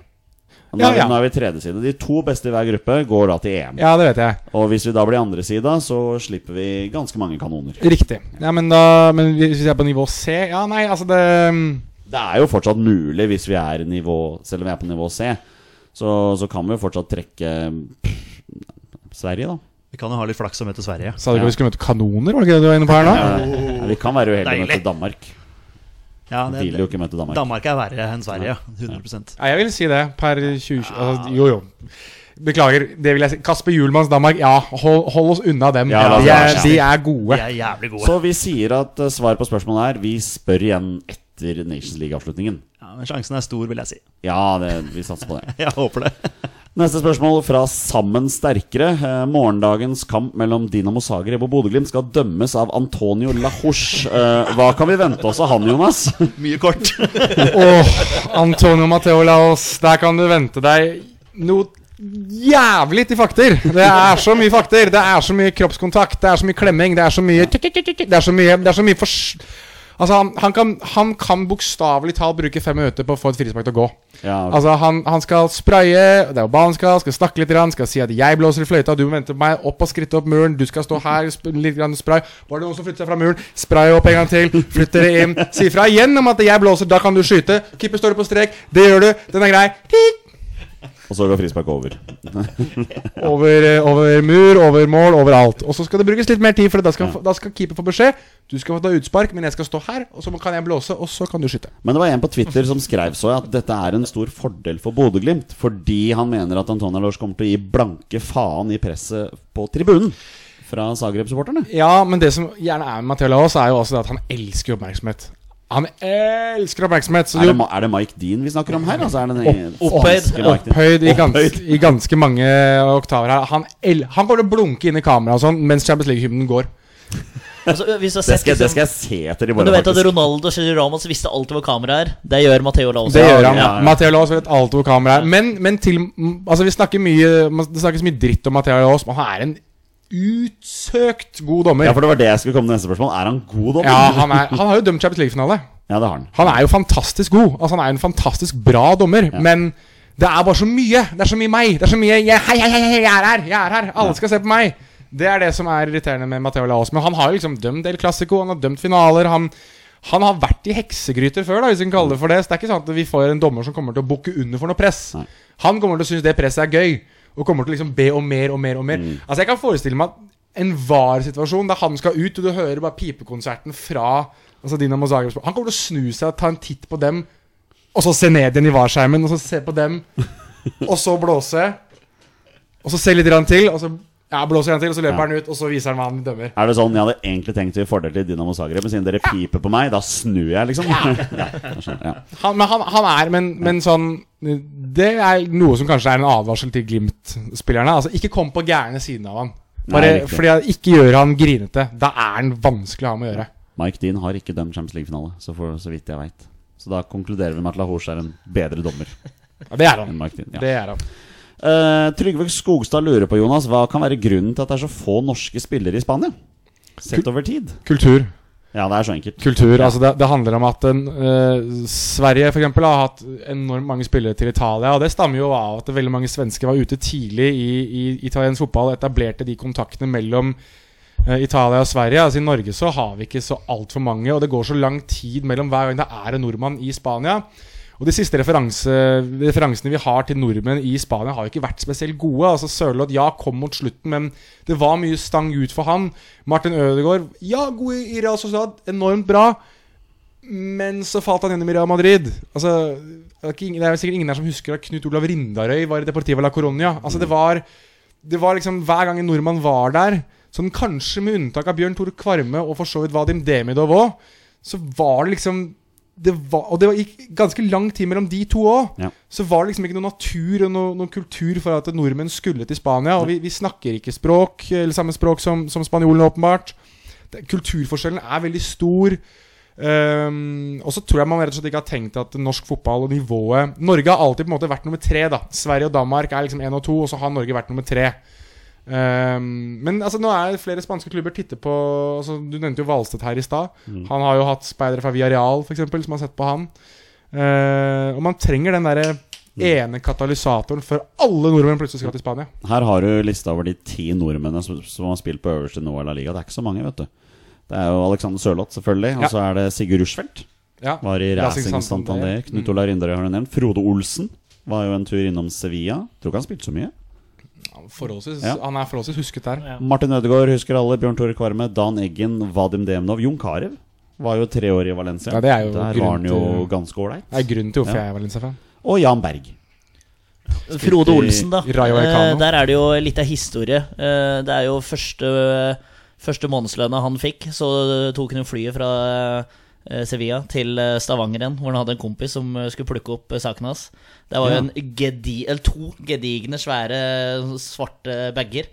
Nå Ja, er ja. nå er vi tredje side. De to beste i hver gruppe går da til EM. Ja, det vet jeg. Og hvis vi da blir andre sida, så slipper vi ganske mange kanoner. Riktig. Ja, men, da, men hvis vi er på nivå C Ja, nei, altså det Det er jo fortsatt mulig hvis vi er nivå Selv om vi er på nivå C, så, så kan vi jo fortsatt trekke pff, Sverige, da. Vi kan jo ha litt flaks og møte Sverige. Sa du ikke vi skulle møte kanoner? Var det ikke det du var inne på her nå? Ja, vi kan være uheldige og møte Danmark. Ja, Vi vil jo ikke møte Danmark. Danmark er verre enn Sverige. 100% Ja, jeg vil si det. Per 2020 altså, Jo, jo. Beklager, det vil jeg si. Kasper Hjulmanns Danmark, ja. Hold, hold oss unna dem. Ja, de, er, de er gode. De er jævlig gode. Så vi sier at uh, svaret på spørsmålet er Vi spør igjen etter Nations League-avslutningen. Ja, men Sjansen er stor, vil jeg si. Ja, det, vi satser på det. Jeg håper det. Neste spørsmål fra Sammen sterkere. Eh, morgendagens kamp mellom Dinamo Zagreb og Bodø-Glimt skal dømmes av Antonio Lahoche. Eh, hva kan vi vente oss av han, Jonas? Mye kort. Åh, Antonio Matteo Laos, der kan du vente deg noe jævlig til fakter. Det er så mye fakter. Det er så mye kroppskontakt, det er så mye klemming, det er så mye Det er så mye, det er så mye fors... Altså, han, han kan, han kan bokstavelig talt bruke fem minutter på å få et frispark til å gå. Ja, Altså, han, han skal spraye, det er jo hva skal, skal snakke litt, grann, skal si at 'jeg blåser i fløyta', du må vente på meg, opp og skritte opp muren, du skal stå her, litt grann spray. Var det noen som flyttet seg fra muren? Spray opp en gang til, flytt dere inn. Si fra igjen om at 'jeg blåser', da kan du skyte. Keeper står på strek, det gjør du, den er grei. Titt! Og så går frispark over. Over, eh, over mur, over mål, overalt. Og så skal det brukes litt mer tid, for da skal, da skal keeper få beskjed. Du skal få ta utspark, men jeg skal stå her, og så kan jeg blåse, og så kan du skyte. Men det var en på Twitter som skrev så at dette er en stor fordel for Bodø-Glimt, fordi han mener at Antonia Lars kommer til å gi blanke faen i presset på tribunen fra Zagreb-supporterne. Ja, men det som gjerne er med Matheo Laos, er jo også det at han elsker oppmerksomhet. Han elsker oppmerksomhet. Så Er det, er det Mike Dean vi snakker om her? Altså er det den opphøyd. opphøyd i, gans, Opphøyd. i ganske mange oktaver her. Han, el han kommer til å blunke inn i kameraet sånn mens Champions League-hymnen går. Altså, hvis du Det sett skal, det skal jeg se etter i morgen. du vet at faktisk. Ronaldo og Sergio Ramos visste alltid hvor kameraet er. Det gjør Matteo Laos. Det gjør han. ja, ja. Matheo Laos vet alt hvor kameraet er. Men, men til Altså, vi snakker mye Det snakkes mye dritt om Matheo Laos, men han er en utsøkt god dommer. Ja, for det var det jeg skulle komme til neste spørsmål. Er han god dommer? Ja, han, er, han har jo dømt Champions League-finale. Ja, det har han. Han er jo fantastisk god. Altså Han er jo en fantastisk bra dommer. Men det er bare så mye. Det er så mye meg. Det er så mye jeg, hei, hei, hei, jeg er her! Jeg er her! Alle skal se på meg! Det er det som er irriterende med Matheo Laos. Men han har jo liksom dømt El Clásico, han har dømt finaler. Han, han har vært i heksegryter før, da hvis vi kan kalle det for det. Så det er ikke sånn at vi får en dommer som kommer til å bukke under for noe press. Nei. Han kommer til å synes det presset er gøy, og kommer til å liksom be om mer og mer og mer. Altså Jeg kan forestille meg at en VAR-situasjon der han skal ut, og du hører bare pipekonserten fra Altså Dinamo Zagreb Han kommer til å snu seg og ta en titt på dem, og så se ned igjen i VAR-skjermen, og så se på dem, og så blåse. Og så se litt til, og så ja, blåser han til, og så løper han ut, og så viser han hva han dømmer. Er det sånn jeg hadde egentlig tenkt å gi fordel til Dinamo Zagreb, men siden dere piper på meg, da snur jeg, liksom? Ja, jeg skjønner, ja. Han, men han, han er men, men sånn Det er noe som kanskje er en advarsel til Glimt-spillerne. Altså Ikke kom på gærne siden av han. Bare Nei, fordi han ikke gjør han grinete. Da er han vanskelig å ha med å gjøre. Mike Dean har ikke dømt Champions League-finale, så, så vidt jeg veit. Så da konkluderer vi med at Lahors er en bedre dommer Ja, det er han. Dean. Ja. Det er han. Eh, Trygve Skogstad lurer på, Jonas, hva kan være grunnen til at det er så få norske spillere i Spania? Sett over tid. Kultur. Ja, det er så enkelt. Kultur, altså det, det handler om at en, uh, Sverige for eksempel, har hatt enormt mange spillere til Italia. Og Det stammer jo av at veldig mange svensker var ute tidlig i, i italiensk fotball og etablerte de kontaktene mellom uh, Italia og Sverige. Altså I Norge så har vi ikke så altfor mange, og det går så lang tid mellom hver gang det er en nordmann i Spania. Og De siste referanse, referansene vi har til nordmenn i Spania, har jo ikke vært spesielt gode. Altså Sørloth ja, kom mot slutten, men det var mye stang ut for han. Martin Ødegaard ja, god i Real Sociedad, enormt bra. Men så falt han gjennom i Real Madrid. Altså, det er det er sikkert ingen her som husker at Knut Olav Rindarøy var i Deportiva la Coronia. Altså, det var, det var liksom Hver gang en nordmann var der, sånn kanskje med unntak av Bjørn Tore Kvarme og for så vidt Vadim Demidov òg, så var det liksom det var, Og det var, gikk ganske lang tid mellom de to òg. Ja. Så var det liksom ikke noe natur og noe, noen kultur for at nordmenn skulle til Spania. Og vi, vi snakker ikke språk, eller samme språk som, som spanjolene, åpenbart. Det, kulturforskjellen er veldig stor. Um, og så tror jeg man rett og slett ikke har tenkt at norsk fotball og nivået Norge har alltid på en måte vært nummer tre. da Sverige og Danmark er liksom én og to, og så har Norge vært nummer tre. Ehm, men altså nå er flere spanske klubber titter på altså, Du nevnte jo Valstedt her i stad. Han har jo hatt speidere fra Villarreal, for eksempel, som har sett på han. Uh, og man trenger den derre ene katalysatoren før alle nordmenn plutselig skal til Spania. Her har du lista over de ti nordmennene som, som har spilt på øverste nivå i La Liga. Det er ikke så mange, vet du. Det er jo Alexander Sørloth, selvfølgelig. Og Ja. så er det Sigurd Rushfeldt. Ja. Var i Racing Santander. Knut Olav Rinderød har du nevnt. Frode Olsen var jo en tur innom Sevilla. Tror ikke han spilte så mye. Forholdsvis, Ja. Han er forholdsvis husket der. Ja. Martin Ødegaard husker alle. Bjørn Tore Kvarme. Dan Eggen. Vadim Demnov. Jon Carew var jo tre år i Valencia. Ja, det er jo Der var han jo til- ganske ålreit. Det er grunnen til hvorfor Ja. jeg er Valencia-fan. Og Jan Berg. Frode Olsen, da. Eh, der er det jo litt av historie. Eh, det er jo første, første månedslønna han fikk, så tok han jo flyet fra Sevilla til eh, Stavanger igjen, hvor han hadde en kompis som eh, skulle plukke opp saken hans. Det var jo en gedi, eller to gedigne, svære, svarte bager,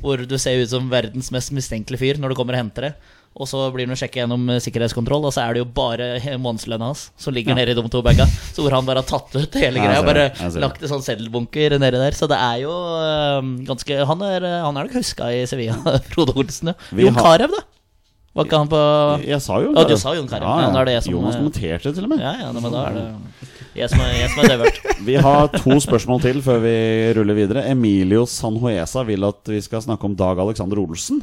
hvor du ser ut som verdens mest mistenkelige fyr når du kommer og henter det. Og så blir han sjekka gjennom eh, sikkerhetskontroll, og så er det jo bare månedslønna hans som ligger nede i de to baga. Så hvor han bare har tatt ut hele greia. Bare lagt i sånn seddelbunker nedi der. Så det er jo ganske Han er, han er nok huska i Sevilla, Frode Olsen. Ja. Jon Carew, da? Var ikke han på Jeg sa jo Å, du sa Jon Carew. Ja, Ja, ja. da er det jeg som- Jonas kommenterte til og med. Ja, ja, men da er det jeg som er, jeg som er døvert. Vi har to spørsmål til før vi ruller videre. Emilio Sanhoesa vil at vi skal snakke om Dag Alexander Olsen.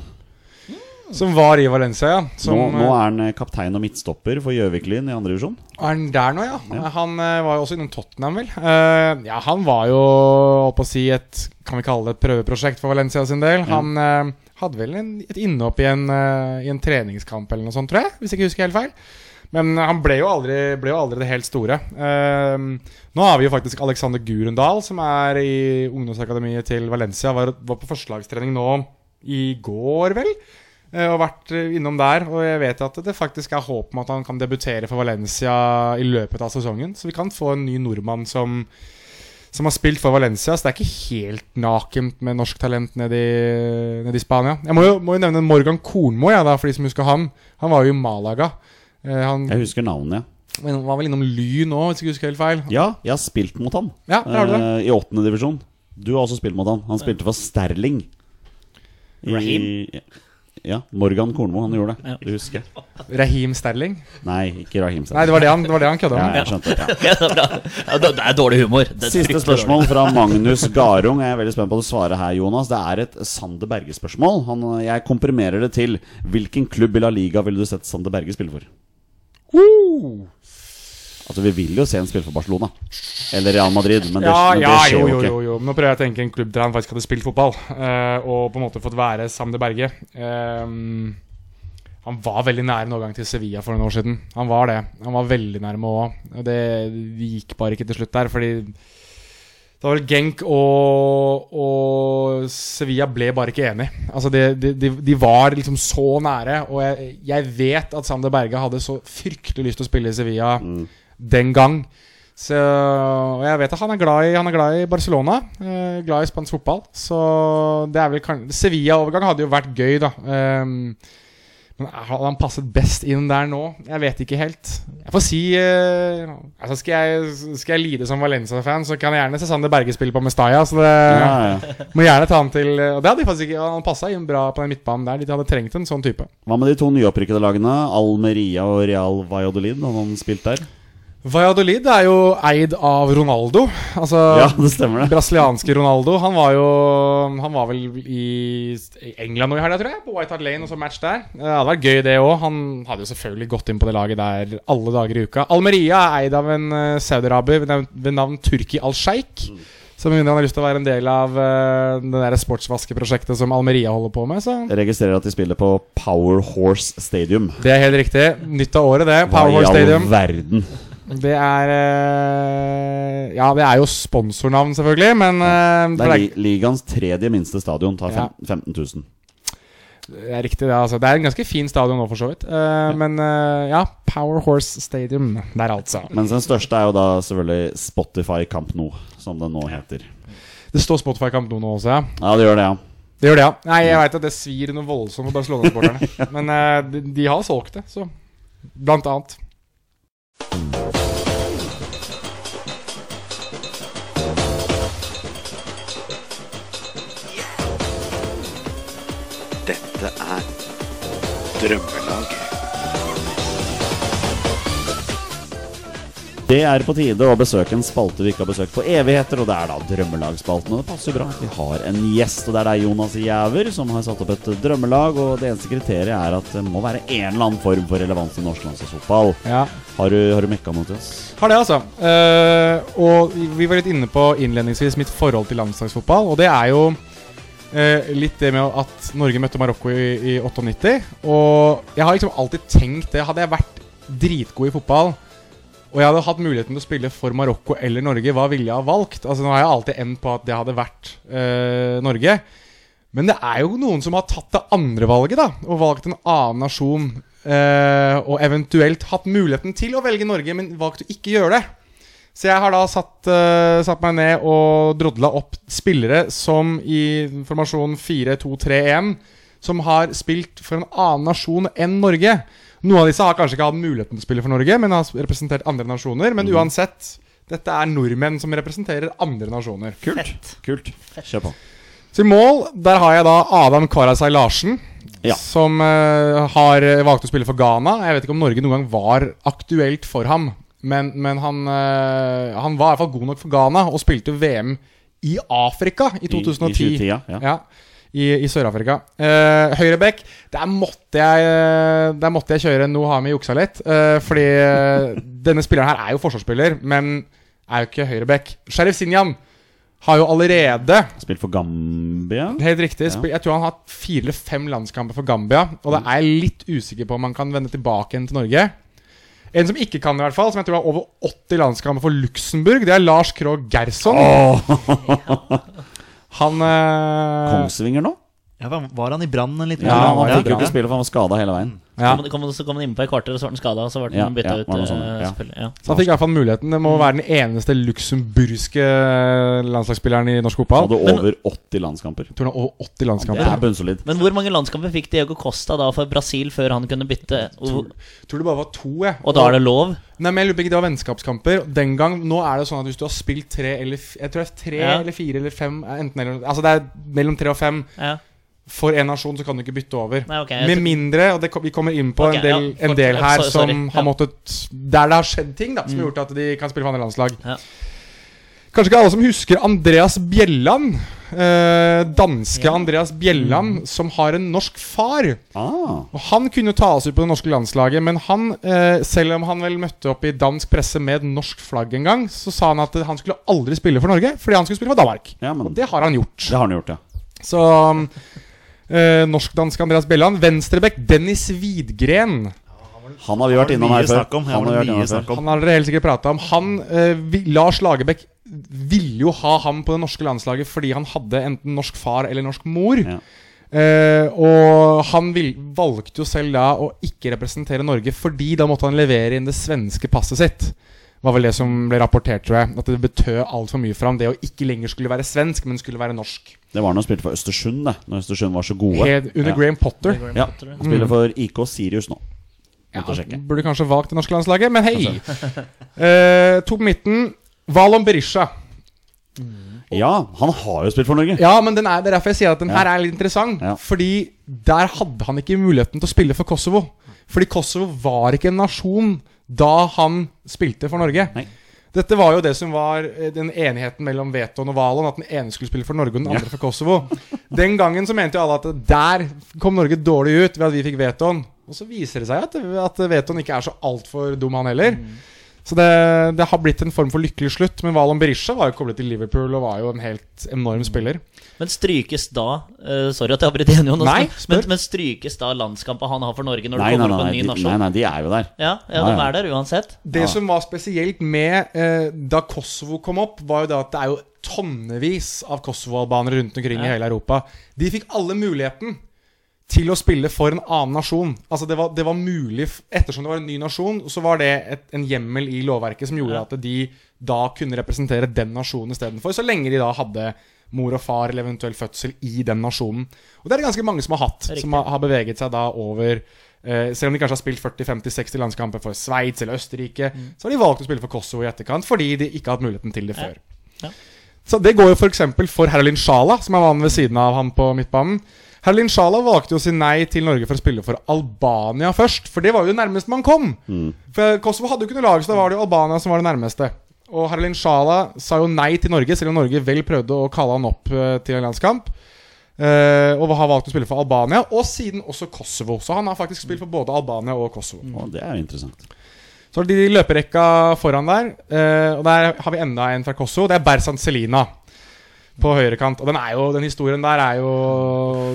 Som var i Valencia, ja. Som, Nå, nå eh, er han eh, kaptein og midtstopper for Gjøvik-Lyn i andre divisjon. Er han der nå, ja? Ja. Han eh, var jo også innom Tottenham, vel. Uh, ja, han var jo, holdt på å si, et Kan vi kalle det et prøveprosjekt for Valencia sin del. Han eh, hadde vel en, et innhopp i eh, i en treningskamp eller noe sånt, tror jeg. Hvis jeg ikke husker helt feil. Men han ble jo aldri, ble jo aldri det helt store. Uh, nå har vi jo faktisk Alexander Gurendal, som er i ungdomsakademiet til Valencia. Var, var på forslagstrening nå i går, vel. Eh, Og vært eh, innom der. Og jeg vet at det faktisk er håp om at han kan debutere for Valencia i løpet av sesongen. Så vi kan få en ny nordmann som, som har spilt for Valencia. Så det er ikke helt nakent med norsk talent nede i, i Spania. Jeg må jo, må jo nevne Morgan Kornmo, ja, da, for de som husker han. Han var jo i Malaga. Eh, Han Jeg husker navnet, ja. men han var vel innom Lyn òg, hvis jeg ikke husker helt feil. Ja, jeg har spilt mot han Ja, der har du det. eh, i åttende divisjon. Du har også spilt mot han. Han spilte for Sterling. I- Raheem? Ja, Morgan Kornmo. Han gjorde det. Ja. Du husker? Rahim Sterling. Nei, ikke Nei, Sterling. det var det han, det var det han kødda Ja, jeg skjønte det. Ja. Ja, det, er er dårlig humor. Det er Siste spørsmål fra Magnus Garung. Jeg er veldig spent på å svare her, Jonas. Det er et Sander Berge-spørsmål. Jeg komprimerer det til Hvilken klubb i La Liga ville du sett Sander Berge spille for? Uh. Altså, Vi vil jo se en spille for Barcelona. Eller Real Madrid, men det, Ja, men det ja, skjer jo, jo ikke. jo, jo. Men Nå prøver jeg å tenke en klubb der han faktisk hadde spilt fotball, uh, og på en måte fått være Sander Berge. Uh, han var veldig nære en overgang til Sevilla for noen år siden. Han var det. Han var veldig nærme òg. Det gikk bare ikke til slutt der, fordi det var vel Genk og, og Sevilla ble bare ikke enige. Altså de, de, de, var liksom så nære, og jeg, jeg vet at Sander Berge hadde så fryktelig lyst til å spille i Sevilla den gang. Så, og jeg vet at han er glad i, han er glad i Barcelona. Eh, glad i spansk fotball. Så det er vel Sevilla-overgang hadde jo vært gøy, da. Um, men hadde han passet best inn der nå? Jeg vet ikke helt. Jeg får si eh, altså skal, jeg, skal jeg lide som Valencia-fan, så kan jeg gjerne se Sander Berge spille på Mestalla. Så det Ja, ja. må gjerne ta han til Og det hadde de faktisk ikke Han passa inn bra på den midtbanen der. De hadde trengt en sånn type. Hva med de to nyopprykkede lagene? Almeria og Real Valladolid? Hadde han spilt der? Valladolid er jo eid av Ronaldo. Altså Ja, det stemmer det. brasilianske Ronaldo. Han var jo Han var vel i i England nå i helga, tror jeg. På White Hart Lane og så match der. Det hadde vært gøy, det òg. Han hadde jo selvfølgelig gått inn på det laget der alle dager i uka. Almeria er eid av en uh, saudiaraber ved, navn- Turki al-Sheikh. Så med mindre han har lyst til å være en del av uh, det der sportsvaskeprosjektet som Almeria holder på med, så Jeg registrerer at de spiller på Power Horse Stadium. Det er helt riktig. Nytt av året, det. Hva Power i Horse all Stadium. verden? Det er eh, Ja, det er jo sponsornavn, selvfølgelig, men eh, Det er li ligaens tredje minste stadion. Tar Ja. 15 000. er, det er riktig, det. Altså. Det er en ganske fin stadion nå, for så vidt. Eh, Men uh, ja, Power Horse Stadium der, altså. Mens den største er jo da selvfølgelig Spotify Camp Nou, som den nå heter. Det står Spotify Camp Nou nå også, ja. Ja, det gjør det, ja. Det gjør det, ja. Nei, jeg veit at det svir noe voldsomt for Barcelona-supporterne. Men uh, de, de har solgt det, så. Blant annet. Dette er Drømmelaget. Det er på tide å besøke en spalte vi ikke har besøkt på evigheter, og det er da Drømmelagsspalten. Og det passer bra vi har en gjest, og det er deg, Jonas Jæver, som har satt opp et drømmelag. Og det eneste kriteriet er at det må være en eller annen form for relevans til norsk landslagsfotball. Ja. Har du, har du mekka mot oss? Har det, altså. Uh, og vi- vi var litt inne på innledningsvis mitt forhold til landslagsfotball. Og det er jo eh, litt det med at Norge møtte Marokko i, i 98. Og jeg har liksom alltid tenkt det. Hadde jeg vært dritgod i fotball, og jeg hadde hatt muligheten til å spille for Marokko eller Norge, hva ville jeg ha valgt? Altså Nå har jeg alltid endt på at det hadde vært eh, Norge. Men det er jo noen som har tatt det andre valget, da. Og valgt en annen nasjon. eh, og eventuelt hatt muligheten til å velge Norge, men valgt å ikke gjøre det. Så jeg har da satt, uh, satt meg ned og drodla opp spillere som i formasjon 4-2-3-1 som har spilt for en annen nasjon enn Norge. Noen av disse har kanskje ikke hatt muligheten til å spille for Norge, men har representert andre nasjoner. Men uansett, dette er nordmenn som representerer andre nasjoner. Kult. Kult. Kjør på. Så i mål, der har jeg da Adam Kvarasai Larsen. Ja. Som uh, har valgt å spille for Ghana. Jeg vet ikke om Norge noen gang var aktuelt for ham. Men, men han, uh, han var i hvert fall god nok for Ghana og spilte VM i Afrika i 2010. I, i 2010, ja. ja. I, i Sør-Afrika. Uh, Høyrebekk, der måtte jeg eh, Der måtte jeg kjøre Nohami juksa litt. Uh, fordi eh, denne spilleren her er jo forsvarsspiller, men er jo ikke høyrebekk. Sheriff Sinjan har jo allerede Spilt for Gambia. Helt riktig. Ja. Jeg tror han har hatt fire eller fem landskamper for Gambia. Og da er jeg litt usikker på om han kan vende tilbake igjen til Norge. En som ikke kan, i hvert fall som jeg tror har over 80 landskamper for Luxembourg, det er Lars Krogh Gerson. Han eh, Kongsvinger nå? Ja, var- han i Brann en liten Ja, han han var i fikk jo ikke spille, for han var skada hele veien. Ja. Så kom, kom, så kom han innpå et kvarter, og så ble han skada, og så ble Ja, han bytta ja, ut. var eh, ja. ja. Så han fikk i hvert fall muligheten. Det må være den eneste luxemburgske landslagsspilleren i norsk fotball. Hadde over 80 landskamper. Tror han over 80 Det er bunnsolid. Men hvor mange landskamper fikk Diego Costa da for Brasil før han kunne bytte? Tror, tror det bare var to, jeg. og da er det lov? Nei, men jeg lurer på ikke det var vennskapskamper. Den gang, Nå er det sånn at hvis du har spilt tre eller Jeg tror det er tre Ja. eller fire eller fem eh, Enten eller Altså det er mellom tre og fem. Ja. For en nasjon så kan du ikke bytte over. Nei, okay, Med mindre, og det, vi kommer inn på okay, en del, ja, en del her sorry, sorry. som har Ja. Mm. måttet Der det har skjedd ting da som har gjort at de kan spille for andre landslag. Ja. Kanskje ikke alle som husker Andreas Bjelland. Eh, danske Andreas Bjelland, Mm. som har en norsk far. Ah, Og Han kunne ta oss ut på det norske landslaget, men han, eh, selv om han vel møtte opp i dansk presse med et norsk flagg en gang, så sa han at han skulle aldri spille for Norge, fordi han skulle spille for Danmark. ja, men Og det har han gjort. det har han gjort, ja. Så um, eh, norsk-dansk Andreas Bellan Venstrebekk Dennis Widgren. Han har vi vært innom her før. om, Han har. Han har dere helt sikkert prata om. Han, eh, vi, Lars Lagerbäck ville jo ha ham på det norske landslaget fordi han hadde enten norsk far eller norsk mor. Ja. Eh, og han vil, valgte jo selv da å ikke representere Norge fordi da måtte han levere inn det svenske passet sitt. Var vel det som ble rapportert, tror jeg. At det betød altfor mye for ham det å ikke lenger skulle være svensk, men skulle være norsk. Det var når han spilte for Østersund, det. Når Østersund var så gode. Hed, under Ja. Graham Potter. Ja, han spiller for IK Sirius nå. Ja, burde kanskje valgt det norske landslaget, men hei. Eh, to på midten. Valon Berisha. Ja, han har jo spilt for Norge. Ja, men den er, det er derfor jeg sier at den Ja. her er litt interessant. Ja. Fordi der hadde han ikke muligheten til å spille for Kosovo. Fordi Kosovo var ikke en nasjon da han spilte for Norge. Nei. Dette var jo det som var eh, den enigheten mellom Veton og Valon, at den ene skulle spille for Norge og den andre for Kosovo. Den gangen så mente jo alle at der kom Norge dårlig ut ved at vi fikk Veton. Og så viser det seg at, at Veton ikke er så altfor dum, han heller. Så det, det har blitt en form for lykkelig slutt. Men Valon Berisha var jo koblet til Liverpool og var jo en helt enorm spiller. Men strykes da uh, Sorry at jeg avbryter igjen, Jonas. Nei, men, men, men strykes da landskampen han har for Norge, når Nei, det kommer nei, opp en ny nasjon? nei, nei, de er jo der. Ja, ja, Ja, de er der uansett. Det Ja. som var spesielt med uh, da Kosovo kom opp, var jo det at det er jo tonnevis av Kosovo-albanere rundt omkring i hele Europa. De fikk alle muligheten til å spille for en annen nasjon. Altså det var, det var mulig, Ettersom det var en ny nasjon, så var det et, en hjemmel i lovverket som gjorde Ja. at de da kunne representere den nasjonen istedenfor, så lenge de da hadde mor og far eller eventuell fødsel i den nasjonen. Og det er det ganske mange som har hatt, som har, har beveget seg da over eh, Selv om de kanskje har spilt 40-50-60 landskamper for Sveits eller Østerrike, så har de valgt å spille for Kosovo i etterkant fordi de ikke har hatt muligheten til det Ja. før. Ja. Så det går jo f.eks. for, for Herolin Sjala, som er mannen ved siden av han på midtbanen. Herlin Sjala valgte jo å si nei til Norge for å spille for Albania først. For det var jo det nærmeste man kom. For Kosovo hadde jo ikke noe lag, så da var det jo Albania som var det nærmeste. Og Herlin Sjala sa jo nei til Norge, selv om Norge vel prøvde å kalle han opp eh, til en landskamp. Uh, og har valgt å spille for Albania, og siden også Kosovo. Så han har faktisk spilt for både Albania og Kosovo. Å, det er jo interessant. Så har de løperekka foran der. uh, og der har vi enda en fra Kosovo. Det er Berzan Selina på høyrekant. Og den, er jo, den historien der er jo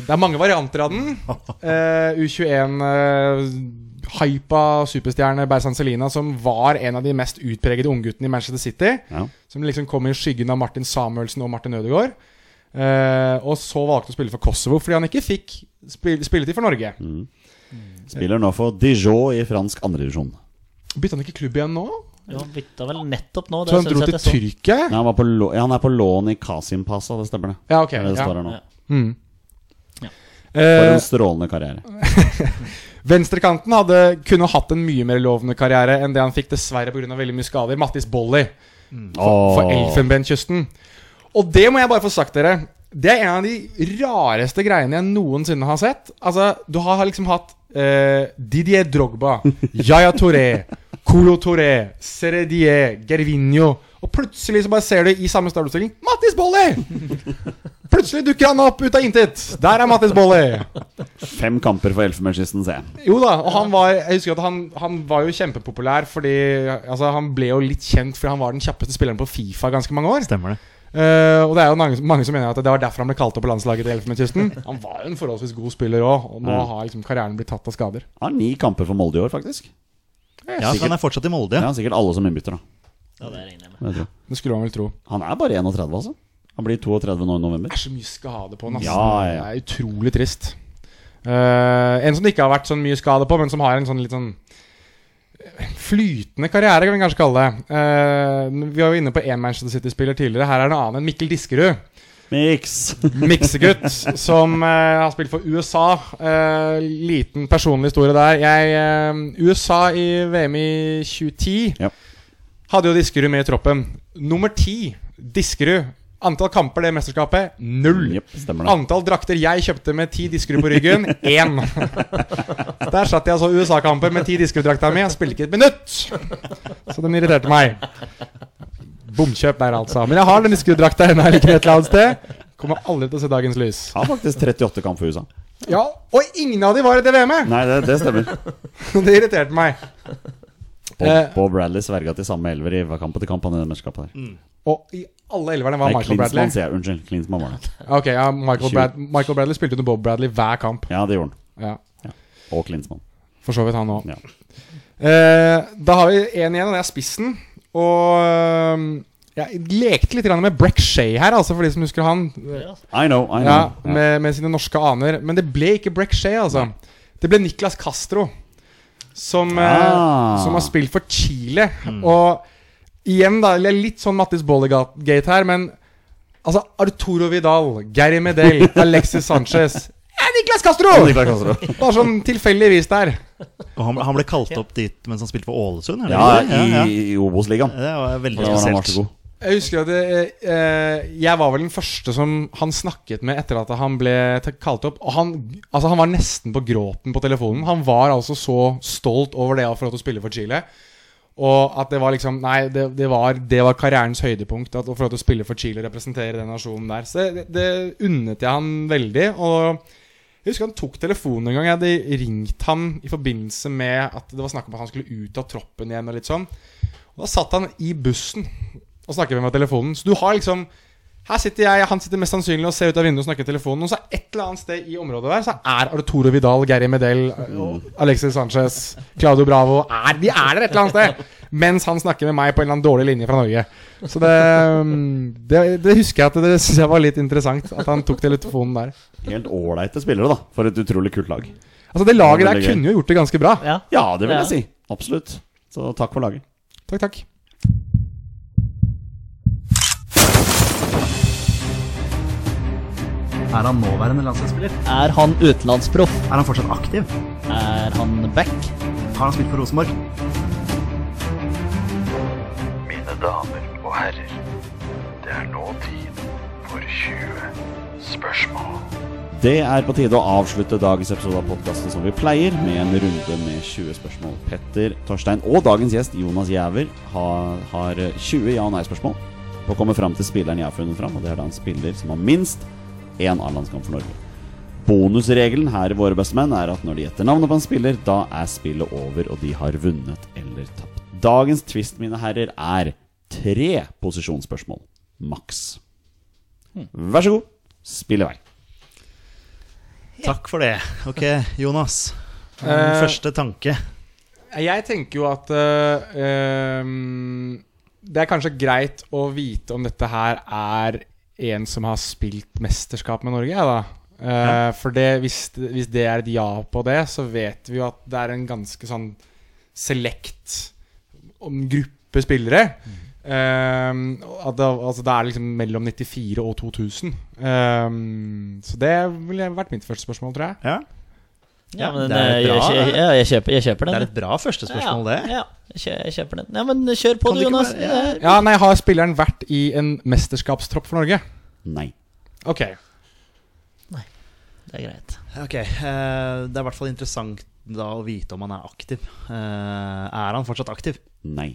Det er mange varianter av den. Uh, U21 uh, hypa superstjerne Berzan Celina, som var en av de mest utpregede ungguttene i Manchester City. Ja. Som liksom kom i skyggen av Martin Samuelsen og Martin Ødegaard. Uh, og så valgte å spille for Kosovo fordi han ikke fikk spil spilletid for Norge. Spiller nå for Dijon i fransk andredivisjon. Bytta han ikke klubb igjen nå? Jo, han bytta vel nettopp nå. Så han dro til. Tyrkia? Ja, han, var på lå- ja, han er på lån i Kasim-passa, det stemmer det. Ja, ok. Det det det Ja. står her nå. Ja. Mm. Ja. For Eh, en strålende karriere. Venstrekanten hadde kunne hatt en mye mer lovende karriere enn det han fikk, dessverre pga. veldig mye skader. Mattis Bolli for, for Åh. Elfenbenskysten. Og det må jeg bare få sagt dere. Det er en av de rareste greiene jeg noensinne har sett. Altså, Du har liksom hatt eh, Didier Drogba, Yaya Touré, Colo Toré, Seredier, Gervinho Og plutselig så bare ser du i samme startoppstilling Mattis Bolli! Plutselig dukker han opp ut av intet. Der er Mattis Bolli. Fem kamper for Elfenbenskysten, ser jeg. Jo da, og han var Jeg husker at han, han var jo kjempepopulær fordi Altså Han ble jo litt kjent fordi han var den kjappeste spilleren på Fifa ganske mange år. Stemmer det. Uh, og det er jo mange, mange som mener at det var derfor han ble kalt opp på landslaget til Elfenbenskysten. Han var jo en forholdsvis god spiller òg, og nå har liksom karrieren blitt tatt av skader. Han har ni kamper for Molde i år, faktisk. Ja, for Han er fortsatt i Molde. Ja, Ja. sikkert alle som innbytter, da. Ja, det regner jeg med. Det. Det skulle han vel tro. Han er bare 31, altså. Han blir 32 nå i november. Det er så mye skade på han, altså. Ja, ja. Det er utrolig trist. Uh, en som det ikke har vært så mye skade på, men som har en sånn litt sånn Flytende karriere, kan vi kanskje kalle det. Uh, vi var jo inne på én Manchester City-spiller tidligere. Her er det en annen enn Mikkel Diskerud. Mix! Miksegutt som uh, har spilt for USA. Uh, liten personlig historie der. Jeg, uh, USA i VM i 2010 Ja. hadde jo Diskerud med i troppen. Nummer ti, Diskerud. Antall kamper det mesterskapet null. Yep, det. Antall drakter jeg kjøpte med ti Diskerud på ryggen én. Der satt jeg altså USA-kamper med ti Diskerud-drakta mi. Han spilte ikke et minutt! Så den irriterte meg. Bomkjøp der, altså. Men jeg har den Diskerud-drakta ennå. Et eller annet sted. Kommer aldri til å se dagens lys. Har har faktisk 38 kamp for USA. Ja, Og ingen av de var i det VM-et! Nei, det, det stemmer. Det irriterte meg. Bob, Eh. Bob Bradley sverga til samme elver i hver kamp etter kamp. Han i det mesterskapet der. Og i alle elverne var Nei, Michael Bradley. Klinsmann, sier jeg. Unnskyld. Klinsmann var det. Ok, ja, Michael, Brad Michael Bradley spilte under Bob Bradley hver kamp. Ja, det gjorde han. Ja, Og Klinsmann. For så vidt han òg. Ja. Eh, da har vi én igjen, og det er spissen. Og jeg lekte litt grann med Breck Shay her, altså for de som husker han. I know, I know. Ja, med, med sine norske aner. Men det ble ikke Breck Shay, altså. Det ble Niklas Castro. Som, Ah. eh, som har spilt for Chile. Og igjen, da, litt sånn Mattis Bollegate her, men altså Arturo Vidal, Gary Medel, Alexis Sanchez ja, Niklas Castro! Niklas Castro. Bare sånn tilfeldigvis der. Og han, han ble kalt opp dit mens han spilte for Ålesund? eller? Ja, ja, ja. i, i Obos-ligaen. Det var veldig spesielt. Jeg husker at jeg, eh, Jeg var vel den første som han snakket med etter at han ble kalt opp. Og han, altså han var nesten på gråten på telefonen. Han var altså så stolt over det å få lov til å spille for Chile. Og at det var liksom Nei, det, det, var, det var karrierens høydepunkt. At å få lov til å spille for Chile og representere den nasjonen der. Så det, det unnet jeg han veldig. Og jeg husker han tok telefonen en gang. Jeg hadde ringt han i forbindelse med at det var snakk om at han skulle ut av troppen igjen. Og litt sånn Og da satt han i bussen og snakker med meg på telefonen. Så du har liksom Her sitter jeg, han sitter mest sannsynlig og ser ut av vinduet og snakker i telefonen. Og så et eller annet sted i området der Så er Arturo Vidal, Gary Medel, Alexis Sanchez, Claudio Bravo er, De er der et eller annet sted! Mens han snakker med meg på en eller annen dårlig linje fra Norge. Så det, det, det husker jeg at det synes jeg var litt interessant. At han tok telefonen der. Helt ålreite spillere, da. For et utrolig kult lag. Altså Det laget Det der kunne jo gjort det ganske bra. Ja. Ja, det vil Ja. jeg si. Absolutt. Så takk for laget. Takk, takk. Er han nåværende landslagsspiller? Er han utenlandsproff? Er han fortsatt aktiv? Er han back? Har han spilt for Rosenborg? Mine damer og herrer, det er nå tid for 20 spørsmål. Det er på tide å avslutte dagens episode av podkasten som vi pleier, med en runde med 20 spørsmål. Petter, Torstein og dagens gjest Jonas Giæver har, har 20 ja- og nei-spørsmål på å komme fram til spilleren jeg har funnet fram, og det er da en spiller som har minst én A-landskamp for Norge. Bonusregelen her i Våre bestemenn er at når de gjetter navnet på en spiller, da er spillet over, og de har vunnet eller tapt. Dagens twist, mine herrer, er tre posisjonsspørsmål. Maks. Vær så god, spill i vei. Takk for det. Ok, Jonas. Din Eh, første tanke. Jeg tenker jo at uh, um, Det er kanskje greit å vite om dette her er en som har spilt mesterskap med Norge, jeg, da. ja. For det, hvis, hvis det er et ja på det, så vet vi jo at det er en ganske sånn select gruppe spillere. Ehm, at det, altså det er liksom mellom 94 og 2000. Uh, så det ville vært mitt første spørsmål, tror jeg. Ja. Ja, men det er eh, bra. jeg, jeg, jeg, kjøper, jeg kjøper Det er et bra førstespørsmål, det. Ja, jeg, kjøper den. Ja, men kjør på Kan du, Jonas. Bare, ja. Ja, nei, Har spilleren vært i en mesterskapstropp for Norge? Nei. Ok. Nei. Det er greit. Ok, uh, Det er i hvert fall interessant da å vite om han er aktiv. Uh, er han fortsatt aktiv? Nei.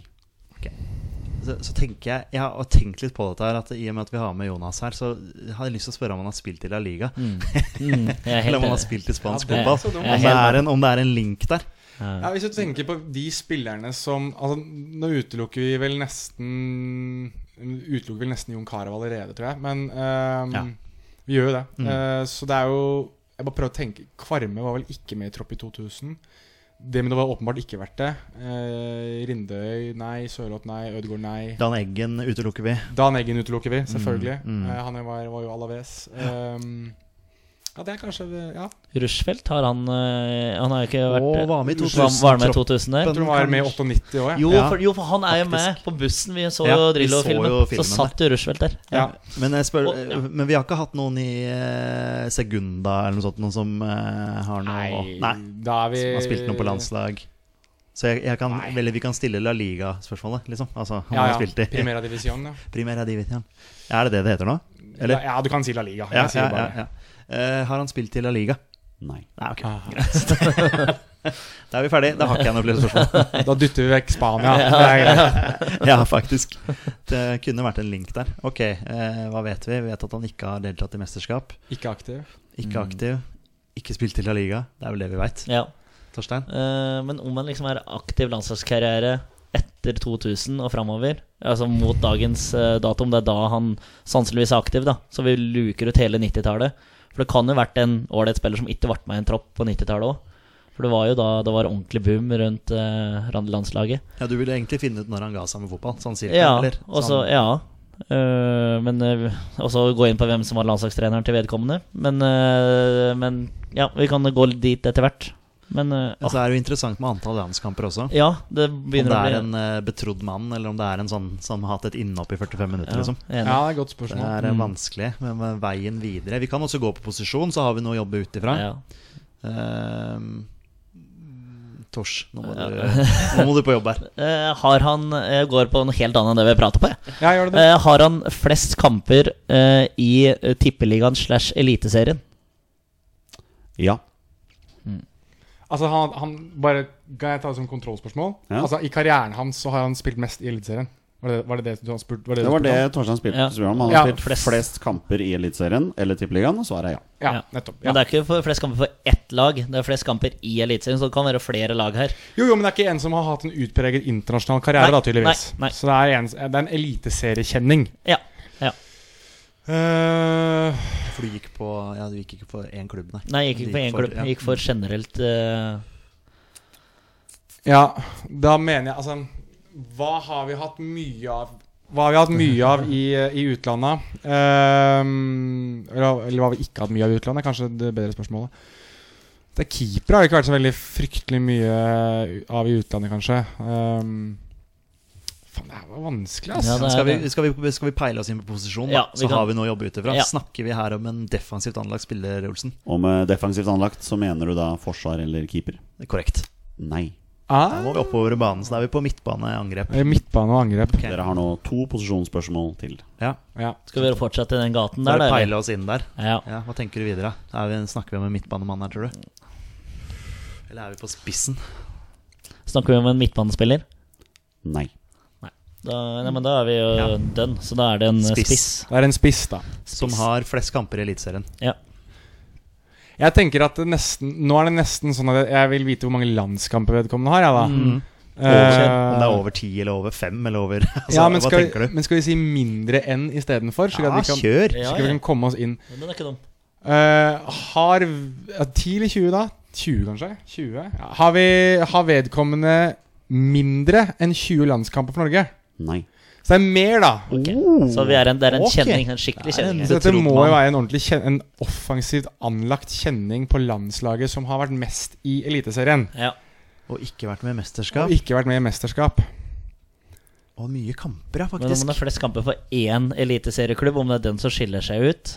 Så, så tenker jeg Jeg har tenkt litt på dette her At i og med at vi har med Jonas her, så har jeg lyst til å spørre om han har spilt i La Liga. Mm, er Eller om han har spilt i spansk Ja, er fotball. Om, det en- om det er en link der. Ja, Hvis du tenker på de spillerne som Altså, Nå utelukker vi vel nesten Utelukker vel nesten Jon Carew allerede, tror jeg. Men um, Ja. vi gjør jo det. Mm. Uh, så det er jo Jeg bare prøver å tenke Kvarme var vel ikke med i tropp i 2000. Demidov har åpenbart ikke vært det. Eh, Rindøy nei. Sørloth nei. Ødegaard nei. Dan Eggen utelukker vi. Dan Eggen utelukker vi, selvfølgelig. Mm, mm. Eh, han var, var jo Alaves. Um, ja, det er kanskje Ja. Rushfeldt, har han eh, Han har jo ikke vært Og var med i Var, 2000. var med i 2000 der? Jeg tror han var med i 98 òg, Jo, Ja, for, jo, for han er jo med på bussen. Vi så Ja, jo Drillo-filmen. så Så satt jo Rushfeldt der. Ja. Men, jeg spør, Og- ja. men vi har ikke hatt noen i uh, Segunda eller noe sånt Noen som uh, har noe Nei. da er vi Som har spilt noe på landslag. Så jeg, jeg kan, Nei. eller vi kan stille La Liga-spørsmålet, liksom. Altså, han Ja, har ja. spilt i Primera divisjon, ja. Primera divisjon. Er det det det heter nå? Eller? Ja, du kan si La Liga. Jeg Ja, sier ja, bare ja, ja. Eh, har han spilt i La Liga? Nei. Nei, ok. greit. Da er vi ferdig. Da har ikke jeg noe flere spørsmål. Da dytter vi vekk Spania. Ja, faktisk. Det kunne vært en link der. Ok, eh, hva vet vi? Vi vet at han ikke har deltatt i mesterskap. Ikke aktiv. Ikke aktiv. Ikke spilt i La Liga. Det er vel det vi veit. Ja. Torstein? Eh, men om han liksom er aktiv landslagskarriere etter 2000 og framover, altså mot dagens eh, datum, det er da han sannsynligvis er aktiv, da, så vi luker ut hele 90-tallet. For det kan jo vært en ålreit spiller som ikke ble med i en tropp på 90-tallet òg. For det var jo da det var ordentlig boom rundt uh, landslaget. Ja, Du ville egentlig finne ut når han ga seg med fotball? Sånn cirka? Ja, eller? og så, Sånn- ja. Uh, men uh, også gå inn på hvem som var landslagstreneren til vedkommende. Men, uh, men ja, vi kan gå dit etter hvert. Men uh, Men så er det jo interessant med antall landskamper også. ja, det begynner Om det er bli en uh, betrodd mann, eller om det er en sånn som har hatt et innhopp i 45 minutter. ja, liksom. Ja, det er et godt Det er mm. vanskelig, men med veien videre Vi kan også gå på posisjon, så har vi noe å jobbe ut ifra. Ja. Uh, Tors, nå må, Ja. du, nå må du på jobb her. Eh, har han Jeg går på noe helt annet enn det vi prater på. Jeg. Ja, gjør det det? Eh, har han flest kamper eh, i eh, Tippeligaen slash Eliteserien? Ja. Altså, han, han bare Kan jeg ta det som kontrollspørsmål? Ja. Altså, I karrieren hans så har han spilt mest i Eliteserien. Var det var det, det du har spurt? Var det, Det var det? Torstein spilte. Ja. spurte om. Han har Ja, spilt flest. flest. kamper i Eliteserien eller Tippeligaen, og svaret er ja. Ja, Ja. Men det er ikke flest kamper for ett lag. Det er flest kamper i Eliteserien, så det kan være flere lag her. Jo, jo, men det er ikke en som har hatt en utpreget internasjonal karriere, Nei, da, tydeligvis. nei, nei. Så det er en, det er en eliteseriekjenning. Ja. Uh, For du gikk på Ja, du gikk ikke for én klubb, nei. Nei, jeg gikk ikke for én klubb. Jeg gikk for generelt uh... ja, da mener jeg Altså, hva har vi hatt mye av Hva har vi hatt mye av i, i utlandet? Ehm, eller, eller hva har vi ikke hatt mye av i utlandet? Kanskje det bedre spørsmålet. Det Keepere har det ikke vært så veldig fryktelig mye av i utlandet, kanskje. Ehm, faen, det her var vanskelig, altså. Ja, det er Skal vi, skal, vi, skal vi peile oss inn på posisjon, da? Ja, så kan- har vi noe å jobbe ut ifra. Ja. Snakker vi her om en defensivt anlagt spiller, Olsen? Og med defensivt anlagt så mener du da forsvar eller keeper? Er korrekt. Nei. Ah, Da må vi oppover i banen, så da er vi på midtbaneangrep. eh, midtbane og angrep. okay. Dere har nå to posisjonsspørsmål til. Ja. Ja. Skal vi fortsette i den gaten der, Skal da? peile oss inn der. Ja. Ja, Hva tenker du videre? Er vi, snakker vi om en midtbanemann her, tror du? Eller er vi på spissen? Snakker vi om en midtbanespiller? Nei. Da, nei, men da er vi jo Ja. done. Så da er det en Spiss. spiss. Det er en spiss, da. Som har flest kamper i Eliteserien. Ja. Jeg tenker at det nesten Nå er det nesten sånn at jeg vil vite hvor mange landskamper vedkommende har, Ja, da. Mm. uh, Om det er over ti eller over fem eller over altså, ja, men Hva skal, vi, du? men skal vi si mindre enn istedenfor? Ja, vi kan, kjør! Ja, vi kan komme oss inn. Den er ikke dum. Uh, har ja, 10 eller 20, da? 20, kanskje? 20? Ja. Har, vi, har vedkommende mindre enn 20 landskamper for Norge? Nei. Så det er mer, da. Okay. Så vi er en, det er en okay. kjenning. En skikkelig kjenning. Så dette må jo være en ordentlig kjen en offensivt anlagt kjenning på landslaget som har vært mest i Eliteserien. Ja. Og ikke vært med i mesterskap. Og ikke vært med i mesterskap. Og mye kamper, ja, Men om det er flest kamper for én eliteserieklubb, om det er den som skiller seg ut,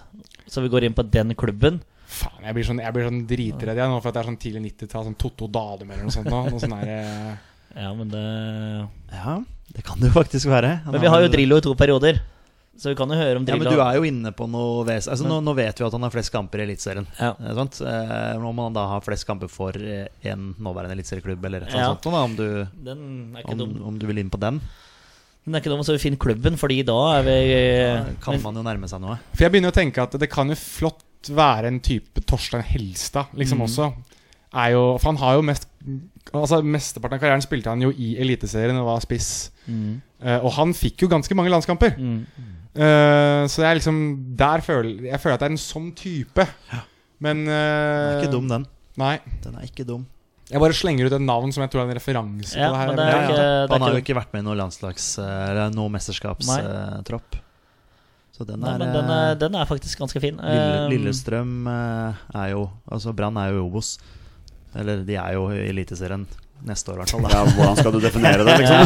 så vi går inn på den klubben Faen, jeg blir sånn, jeg blir sånn dritredd jeg nå for at det er sånn tidlig 90-tall, sånn Totto Dadum eller noe sånt. Nå. Noe sånn der, eh, Ja, men det Ja, det kan det jo faktisk være. Men vi har jo Drillo i to perioder, så vi kan jo høre om Drillo. Ja, men du er jo inne på noe ves... Altså, nå, nå vet vi at han har flest kamper i Eliteserien. Ja. Eh, sant? Eh, Om han da har flest kamper for eh, en nåværende eliteserieklubb, eller et eller Ja. sånt, da, om, du, Den er ikke om, dum. om du vil inn på den, Men det er ikke noe så vi finner klubben, Fordi da er vi ja, kan men- man jo nærme seg noe. For jeg begynner å tenke at det kan jo flott være en type Torstein Helstad, liksom også. Er jo, for han har jo mest Altså Mesteparten av karrieren spilte han jo i Eliteserien og var spiss. Mm. Uh, og han fikk jo ganske mange landskamper. Mm. Uh, så det er liksom Der føler jeg føler at det er en sånn type. Men Den er uh, ikke dum, den. Nei. Den er ikke dum. Jeg bare slenger ut et navn som jeg tror er en referanse Ja, på det her. det er Ja, ikke, ja. det Han har jo ikke, vært med i noe landslags... eh, Eller noe mesterskapstropp. Så den er, Nei, den er, den er faktisk ganske fin. Lille, Eh, Lillestrøm eh, er jo Altså Brann er jo Obos. Eller de er jo i Eliteserien neste år, i hvert fall. Ja, hvordan skal du definere det, liksom?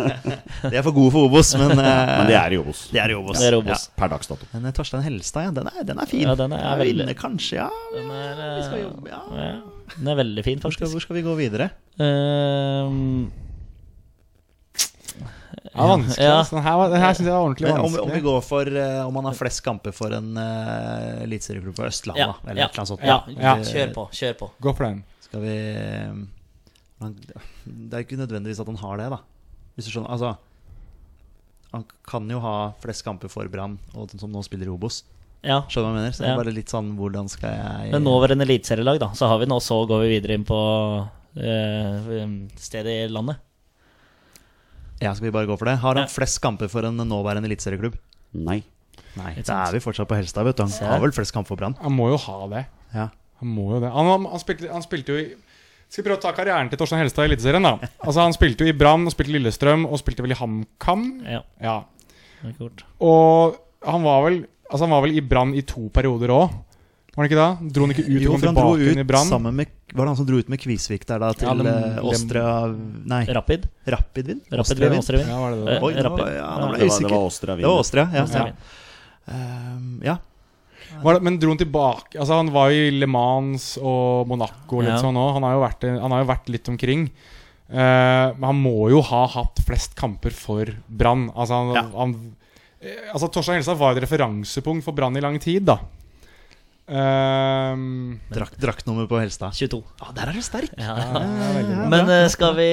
De er for gode for Obos, men eh, Men det er i Obos. de er i Obos. Ja, er Obos. Per dags dato. Men eh, Torstein Helstad, ja, den er, den er fin. Ja, den er Ja, veldig- Vinner kanskje, ja. Den er, Vi skal eh, jobbe, ja. ja, den er veldig fin, Hvor skal, faktisk. hvor skal vi gå videre? Um, Ja, vanskelig. Ja. altså. Den her, den her synes jeg var ordentlig vanskelig. Om, om vi går for uh, Om man har flest kamper for en uh, eliteserieklubb på Østlandet, ja, eller ja, et eller annet sånt. ja, Ja. kjør på. Kjør på. Gå for den. Skal vi eh, Det er ikke nødvendigvis at han har det, da. Hvis du skjønner Altså Han kan jo ha flest kamper for Brann, og den som nå spiller i Obos. Ja. Skjønner du hva jeg mener? Så det Ja. er bare litt sånn Hvordan skal jeg Men nåværende eliteserielag, da. Så har vi nå, så går vi videre inn på øh, stedet i landet. Ja, skal vi bare gå for det? Har han Ja. flest kamper for en nåværende eliteserieklubb? Nei. Nei. Da er vi fortsatt på Helstad, vet du. Han har vel flest kamper for Brann. Han må jo ha det. Ja. Han må jo det. Han, han, han, spilte, han spilte jo i Skal vi prøve å ta karrieren til Torstein Helstad i Eliteserien, da. Altså Han spilte jo i Brann og spilte Lillestrøm og spilte vel i HamKam. Ja, Ja. det. Og han var vel Altså han var vel i Brann i to perioder òg. Var han ikke da? Dro han ikke ut Jo, og kom tilbake inn i ut Brann? Var det han som dro ut med Kvisvik der, da, til Ja, Lem- eh, Nei, Rapid. Rapidvin? Rapidvin? Austriavin. Ja, var det det? Oi, nå, Rapid. ja, nå Ja, ble Det jeg var, det usikker. var Det var Austria, ja. Ja. ja. Um, ja. Det, men dro han tilbake Altså Han var jo i Le Mans og Monaco litt Ja. sånn òg. Han, han har jo vært litt omkring. Uh, men han må jo ha hatt flest kamper for Brann. Altså, han, Ja. han, eh, altså Torstein Helstad var et referansepunkt for Brann i lang tid, da. Ehm, Drakt, draktnummer på Helstad. 22. Ah, der er du sterk! Ja. ja. Men uh, skal vi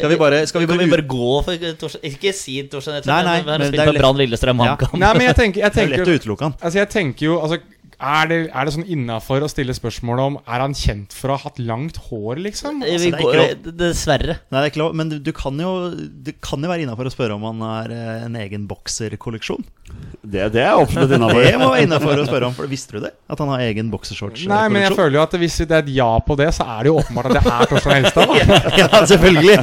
Skal vi bare- skal vi bare vi bare gå for Torstein Ikke si Torstein Nei, nei, men det er lett- Brann, Lillestrøm, Ja. Nei, men jeg tenker, jeg Det er lett å utelukke han. Altså, jeg tenker jo altså, er, det, er det sånn innafor å stille spørsmål om Er han kjent for å ha hatt langt hår, liksom? Eh, Altså, det er går, ikke dessverre. Nei, det er ikke lov, men du, du kan jo Det kan jo være innafor å spørre om han har eh, en egen bokserkolleksjon. Det, det er absolutt innafor. Det må være innafor å spørre om, for visste du det? At han har egen boksershortskolleksjon? Nei, men jeg føler jo at hvis det er et ja på det, så er det jo åpenbart at det er Torstein Helstad. ja, selvfølgelig!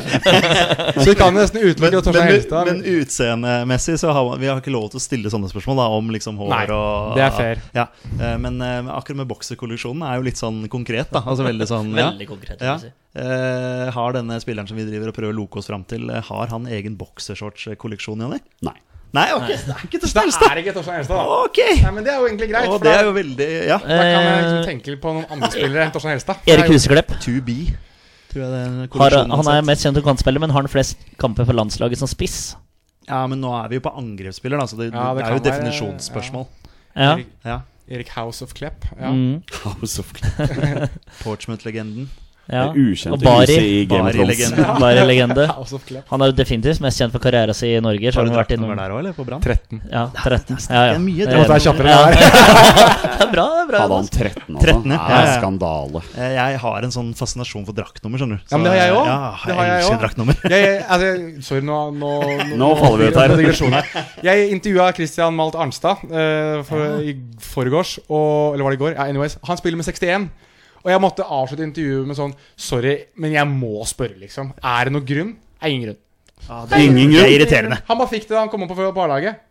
Så vi kan nesten utelukke Torstein men, Helstad. men utseendemessig så har vi har ikke lov til å stille sånne spørsmål da, om liksom hår Nei, og det er fair. Ja, eh, men eh, akkurat med bokserkolleksjonen er jo litt sånn konkret, da. Altså veldig sånn ja. Veldig konkret. Ja. si. Eh, har denne spilleren som vi driver og prøver å loke oss fram til, eh, har han egen boksershorts-kolleksjon, Jonny? Nei. Nei, ok, det er ikke til Det Stelstad! er ikke Torstein Helstad, da. Ok! Nei, men det er jo egentlig greit. For det er jo veldig Ja. da kan jeg liksom Eh, tenke på noen andre spillere enn Torstein Helstad. Erik Huseklepp. To be. Det er Har, han er mest kjent som kantspiller, men har han flest kamper for landslaget som spiss? Ja, men nå er vi jo på angrepsspiller, da, så det, Ja, det det er jo definisjonsspørsmål. Ja. Ja. Erik House of Klepp. Ja. Mm, House of Portsmouth-legenden. Ja. Ukjente Og Bari. huset i Game of Thrones. Bari-legenden. Bare legende. House of Klepp. Han er jo definitivt mest kjent for karrieren sin i Norge. Har du vært innom der òg, eller? På Brann? 13. Ja, 13. Ja, ja. Det er mye Det Jeg være kjappere ja. enn det her. Er bra, det er bra. Hadde han altså. 13 altså? 13, ja. ja. Skandale. Eh, Jeg har en sånn fascinasjon for draktnummer, skjønner du. Ja, men det har jeg også. Ja, Det har jeg elsker draktnummer. Jeg, jeg, altså, sorry, nå Nå, Nå faller vi ut her. Jeg intervjua Christian Malt Arnstad uh, for, i forgårs, og, eller var det i går? Ja, anyways. Han spiller med 61. Og jeg måtte avslutte intervjuet med sånn Sorry, men jeg må spørre, liksom. Er det noen grunn? Er ingen grunn. Ah, Det grunn. er irriterende. Han bare fikk det da han kom opp på barnelaget.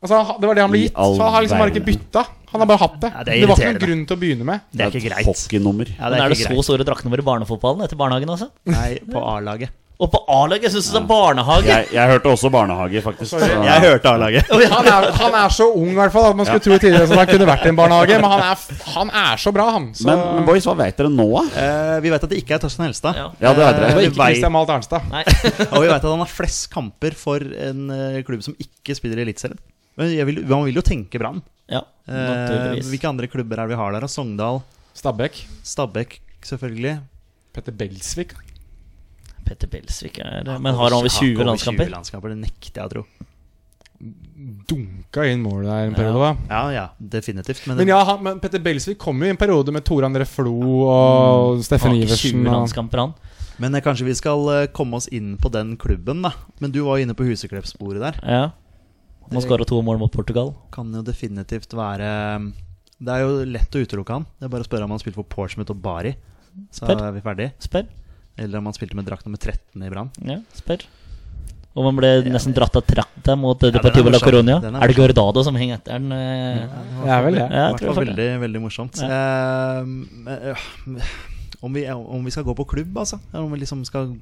Altså, det var det han ble gitt. Så han har liksom bare ikke bytta. Han har bare hatt det. Ja, det det, er var ikke noen grunn til å begynne med. Det er ikke greit. Ja, Men det er er det så store draktnummer i barnefotballen etter barnehagen også? Nei, på A-laget. Og på A-laget! Jeg syns du er barnehage! Jeg, jeg hørte også barnehage, faktisk. Sorry. Jeg hørte A-laget. Han er, han er så ung, i hvert fall. At man skulle tro tidligere at han kunne vært i en barnehage. Men han er, han er så bra, han. Så, Men, men boys, hva vet dere nå, da? Eh, vi vet at det ikke er Torstein Helstad. Ja. Ja, det vet det dere. var vi ikke Christian Malt Arnstad. Og vi vet at han har flest kamper for en eh, klubb som ikke spiller i Eliteserien. Men jeg vil, man vil jo tenke Brann. Ja, Eh, hvilke andre klubber er det vi har der? Sogndal, Stabæk. Stabæk, selvfølgelig. Petter Belsvik. Petter Belsvik er Men har han over 20 landskamper? 20 landskamper, Det nekter jeg å tro. Dunka inn målet der en periode, da. Ja, ja, definitivt. Men, Men ja, han, men Petter Belsvik kom jo i en periode med Tore André Flo og Steffen Har ikke Iversen. 20 landskamper, han. men eh, kanskje vi skal eh, komme oss inn på den klubben, da. Men du var jo inne på Huseklepp-sporet der. Ja. Må skåre to mål mot Portugal. Kan jo definitivt være Det er jo lett å utelukke han. Det er bare å spørre om han spilte for Portsmouth og Bari. Så Spør. er vi ferdige. Spør. Eller om han spilte med drakt nummer 13 i Brann. Ja, spør. Og man ble nesten dratt av trakta mot ja, den er Deportivo La Coronia. Er Er det. Gordado som henger etter den? Ja, Det er vel det. Ja, det. veldig, veldig morsomt. Ja. men, øh, om, vi, om vi skal gå på klubb, altså? Om vi liksom skal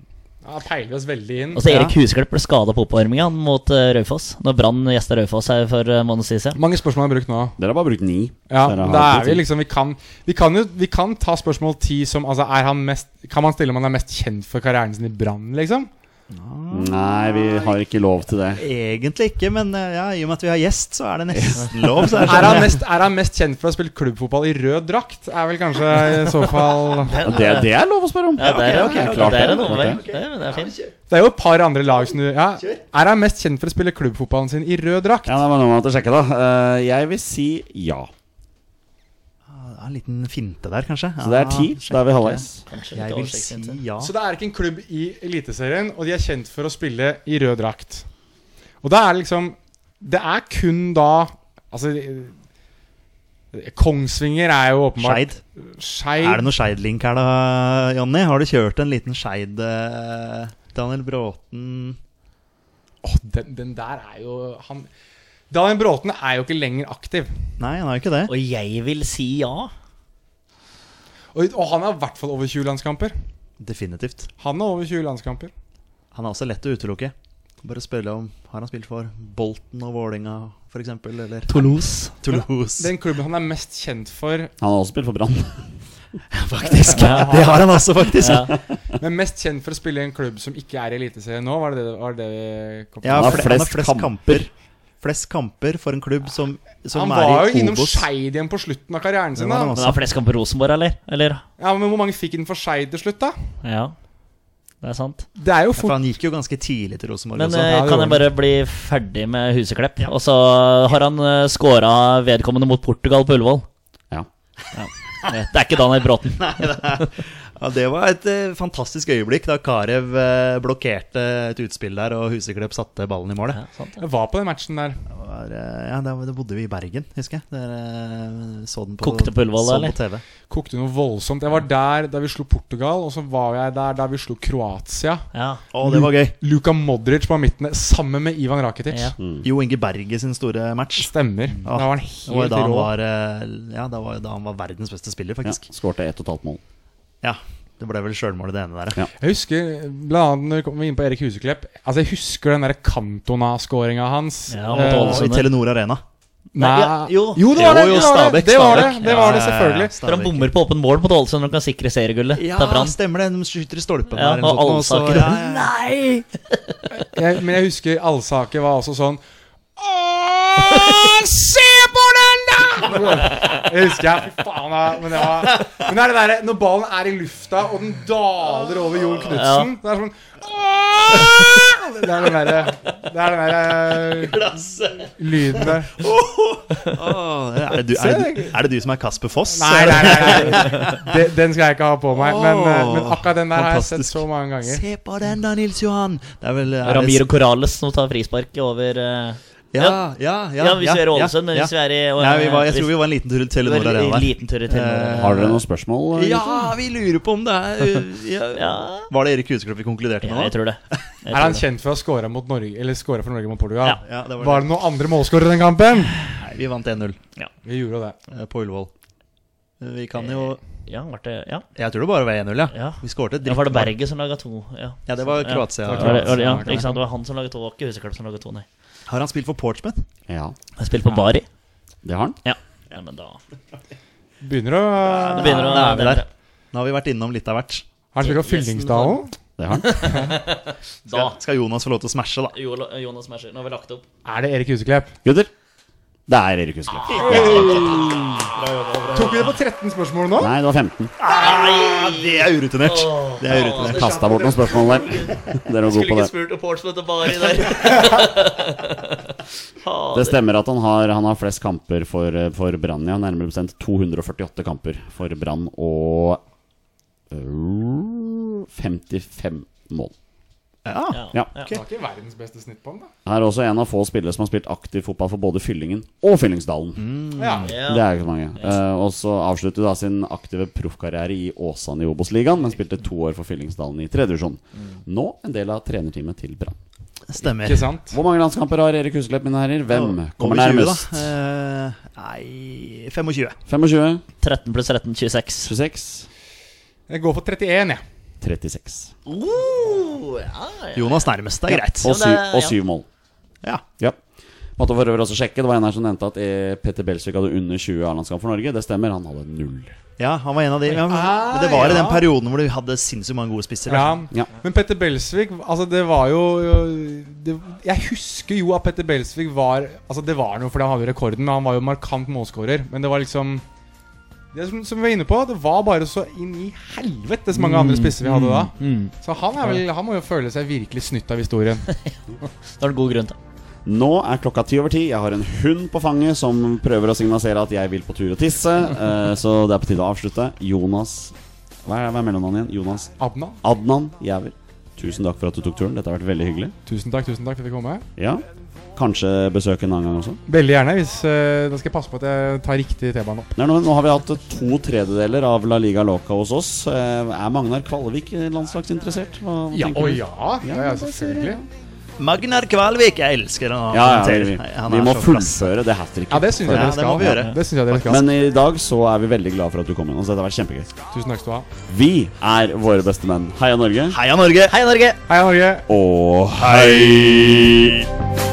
Ja, peiler oss veldig inn. Og så Erik Ja. Husklepp ble skada på oppvarminga mot uh, Raufoss. Når Brann gjesta Raufoss her for uh, måned siden. Mange spørsmål har brukt nå. Dere har bare brukt ni. Ja, da er vi liksom Vi kan, vi kan jo Vi kan ta spørsmål ti som Altså, er han mest Kan man stille om han er mest kjent for karrieren sin i Brann, liksom? Nei, vi har ikke lov til det. Egentlig ikke, men eh, ja, i og med at vi har gjest, så er det nesten lov. Så er det Er han, sånn, mest, er han mest kjent for å ha spilt klubbfotball i rød drakt? Er vel kanskje i så fall det, det er lov å spørre om. Ja, det er, okay, ok, klart det er en omvei. Det, er- det er fint. Det er jo et par andre lag som du ja. Er han mest kjent for å spille klubbfotballen sin i rød drakt? Ja, det var noe man måtte sjekke, da. Eh, jeg vil si ja. En liten finte der, kanskje. Så det er ti. Da er vi halvveis. Jeg vil si ja. Så det er ikke en klubb i Eliteserien, og de er kjent for å spille i rød drakt. Og da er det liksom Det er kun da Altså Kongsvinger er jo åpenbart Skeid. Er det noe Skeid-link her, da, Jonny? Har du kjørt en liten Skeid eh, Daniel Bråten Åh, den, den der er jo han, Daniel Bråten er jo ikke lenger aktiv. Nei, han er jo ikke det. Og jeg vil si ja. Og, og han er i hvert fall over 20 landskamper. Definitivt. Han er over 20 landskamper. Han er også lett å utelukke. Bare spørre om Har han spilt for Bolten og Vålinga f.eks.? Eller Toulouse. Toulouse. Den klubben han er mest kjent for, Han har også spilt for Brann. faktisk. Det har han også, faktisk. Ja. men mest kjent for å spille i en klubb som ikke er i Eliteserien nå, var det det, var det vi kom til? Ja, Han har fle- flest flest kamper. kamper. Flest kamper for en klubb som, som er i Han er var jo innom Obos. Skeid igjen på slutten av karrieren sin. da han Men har flest kamper Rosenborg, eller? Eller? Ja, men Hvor mange fikk han for Skeid til slutt, da? Ja. Det er sant. Det er jo Ja, for fort han gikk jo ganske tidlig til Rosenborg Men også. eh, Ja, kan jeg bare bli ferdig med Huseklepp? Og så har han uh, scora vedkommende mot Portugal på Ullevål. Ja. Det er ikke Daniel Bråten. Ja, Det var et eh, fantastisk øyeblikk da Karev eh, blokkerte et utspill der, og Huseklepp satte ballen i målet. Ja, sant, ja. Jeg var på den matchen der. Det var, eh, ja, da, da bodde vi i Bergen, husker jeg. Der, eh, så den på, Kokte på Ullevål, så eller? på TV. Kokte noe voldsomt. Jeg var der da vi slo Portugal, og så var jeg der da vi slo Kroatia. Ja. Å, det var gøy. Luka Modric på midten sammen med Ivan Rakitic. Ja. Jo Inge Berge sin store match. Stemmer. Da var han Det var helt da han rå. var, eh, ja, da var da han var verdens beste spiller, ja. faktisk. Skårte ett og et halvt mål. Ja, Det ble vel sjølmålet, det ene der. Ja. Jeg husker blant annet når vi kom inn på Erik Huseklepp Altså Jeg husker den der Cantona-skåringa hans. Ja, mot Og I Telenor Arena. Nei, ja, jo. jo, det var det! Jo, jo, det, var det. Det var det, det, var det Ja, ja, ja, selvfølgelig. For han bommer på åpen mål mot Ålesund og kan sikre seriegullet. Ja, er stemmer det. De skyter i stolpen. Ja, der og Alsaker ja, ja, ja. Nei! Jeg, men jeg husker Alsaker var også sånn Åh, Jeg husker jeg, fy faen da, Men det var Men det er det der, når ballen er i lufta, og den daler over Jon Knutsen Det er sånn Det er den derre Det er den derre lyden der. Er, det du, er, det, du- er det du som er Kasper Foss? Nei, nei, nei. nei. Den, skal jeg ikke ha på meg. Men, eh, men akkurat den der har jeg sett så mange ganger. Se på den da, Nils Johan! Det er vel er Ramiro Corales som tar frispark over eh, Ja, ja, ja. Ja, hvis vi er i Ålesund, men hvis vi er i Nei, vi var, Jeg hvis- tror vi var en liten tur til Telenor Arena liten tur i Telenor. Eh, Har dere noen spørsmål? Ja, vi lurer på om det er ja. Ja, Var det Erik Huseklepp vi konkluderte ja, med jeg tror det. Jeg Er han kjent for å score, mot Norge Eller score for Norge mot Portugal? Ja. Ja, det var Var det. det noen andre målskårere i den kampen? Nei, vi vant 1-0 Ja. Vi gjorde det. eh, på Ullevål. Eh, Vi kan jo Ja, det Ja. Jeg tror det bare var 1-0, ja. Ja. Vi skårte dritt. ja var det. Berget som laga to? Ja. Ja, det var Ja. Kroatia. Det Var det, var ja, ikke sant? Det var han som laget to, og ikke Huseklepp som laga to, nei. Har han spilt for Portsmouth? Ja, Han spilte for Bari. det har han. Ja. ja, men da Begynner å Det begynner å da er vi der. Nå har vi vært innom litt av hvert. Har han spilt på Fyllingsdalen? Det har han. Da Skal, skal Jonas få lov til å smashe, da? Jonas smasher. Nå har vi lagt opp. Er det Erik Huseklepp? Gutter, det er Erik Husklepp. Tok vi det på 13 spørsmål nå? Nei, det var 15. Ah, det er urutinert. Det er urutinert. Kasta bort noen spørsmål der. Dere var gode på det. spurt om Portsmouth og Bari der. Det stemmer at han har, han har flest kamper for, for Brann, ja. Nærmere bestemt 248 kamper for Brann og øh, 55 mål. Ja. Ja. Det var ikke verdens beste snitt på den, da. Han er også en av få spillere som har spilt aktiv fotball for både Fyllingen og Fyllingsdalen. Ja. Det er ikke så mange. Eh, og så avsluttet da sin aktive proffkarriere i Åsane i Obos-ligaen, men spilte to år for Fyllingsdalen i tredje Mm. Nå en del av trenerteamet til Brann. Stemmer. Ikke sant? Hvor mange landskamper har Erik Husklepp, mine herrer? Hvem kommer 20, nærmest? Eh, nei 25. 25, 13 pluss 13, 26. 26, Jeg går for 31, jeg. 36. Uh, ja, ja. Jonas nærmest, det er greit. Og sy og ja. syv mål. Ja. Ja. Måtte for øvrig også sjekke. Det var en her som nevnte at eh, Petter Belsvik hadde under 20 A-landskamp for Norge. Det stemmer, han hadde null. ja, han var en av de. Ja, men Ah, det var i den perioden hvor du hadde sinnssykt mange gode spisser. Ja. Ja. Men Petter Belsvik Altså det var jo det, Jeg husker jo at Petter Belsvik var Altså Det var noe fordi han hadde rekorden, men han var jo markant målskårer. Men det var liksom det som, som vi var inne på, det var bare så inn i helvete så mange andre spisser vi hadde da. Så han, er vel, han må jo føle seg virkelig snytt av historien. da er det god grunn til. Nå er klokka ti over ti. Jeg har en hund på fanget som prøver å signalisere at jeg vil på tur og tisse. Uh, så det er på tide å avslutte. Jonas Hva er, hva er mellomnavnet igjen? Jonas Adnan, Adnan Jæver. Tusen takk for at du tok turen. Dette har vært veldig hyggelig. tusen takk tusen takk for at du kom. Med. Ja Kanskje besøk en annen gang også. Veldig gjerne. hvis uh, Da skal jeg passe på at jeg tar riktig T-bane opp. Er nå har vi hatt to tredjedeler av La Liga Loca hos oss. Uh, er Magnar Kvalvik landslagsinteressert? Hva, Ja, å ja! ja, ja selvfølgelig. Magnar Kvalvik, jeg elsker han. Ja, ja, vi, vi må fullføre det hat tricket. Ja, det syns jeg Ja, dere det skal. må vi gjøre. Det jeg dere skal. Men i dag så er vi veldig glad for at du kom inn. Så dette har vært kjempegøy. Tusen takk skal du ha. Vi er våre beste menn. Heia Norge. Heia Norge! Heia Norge! Heia Norge. Og hei!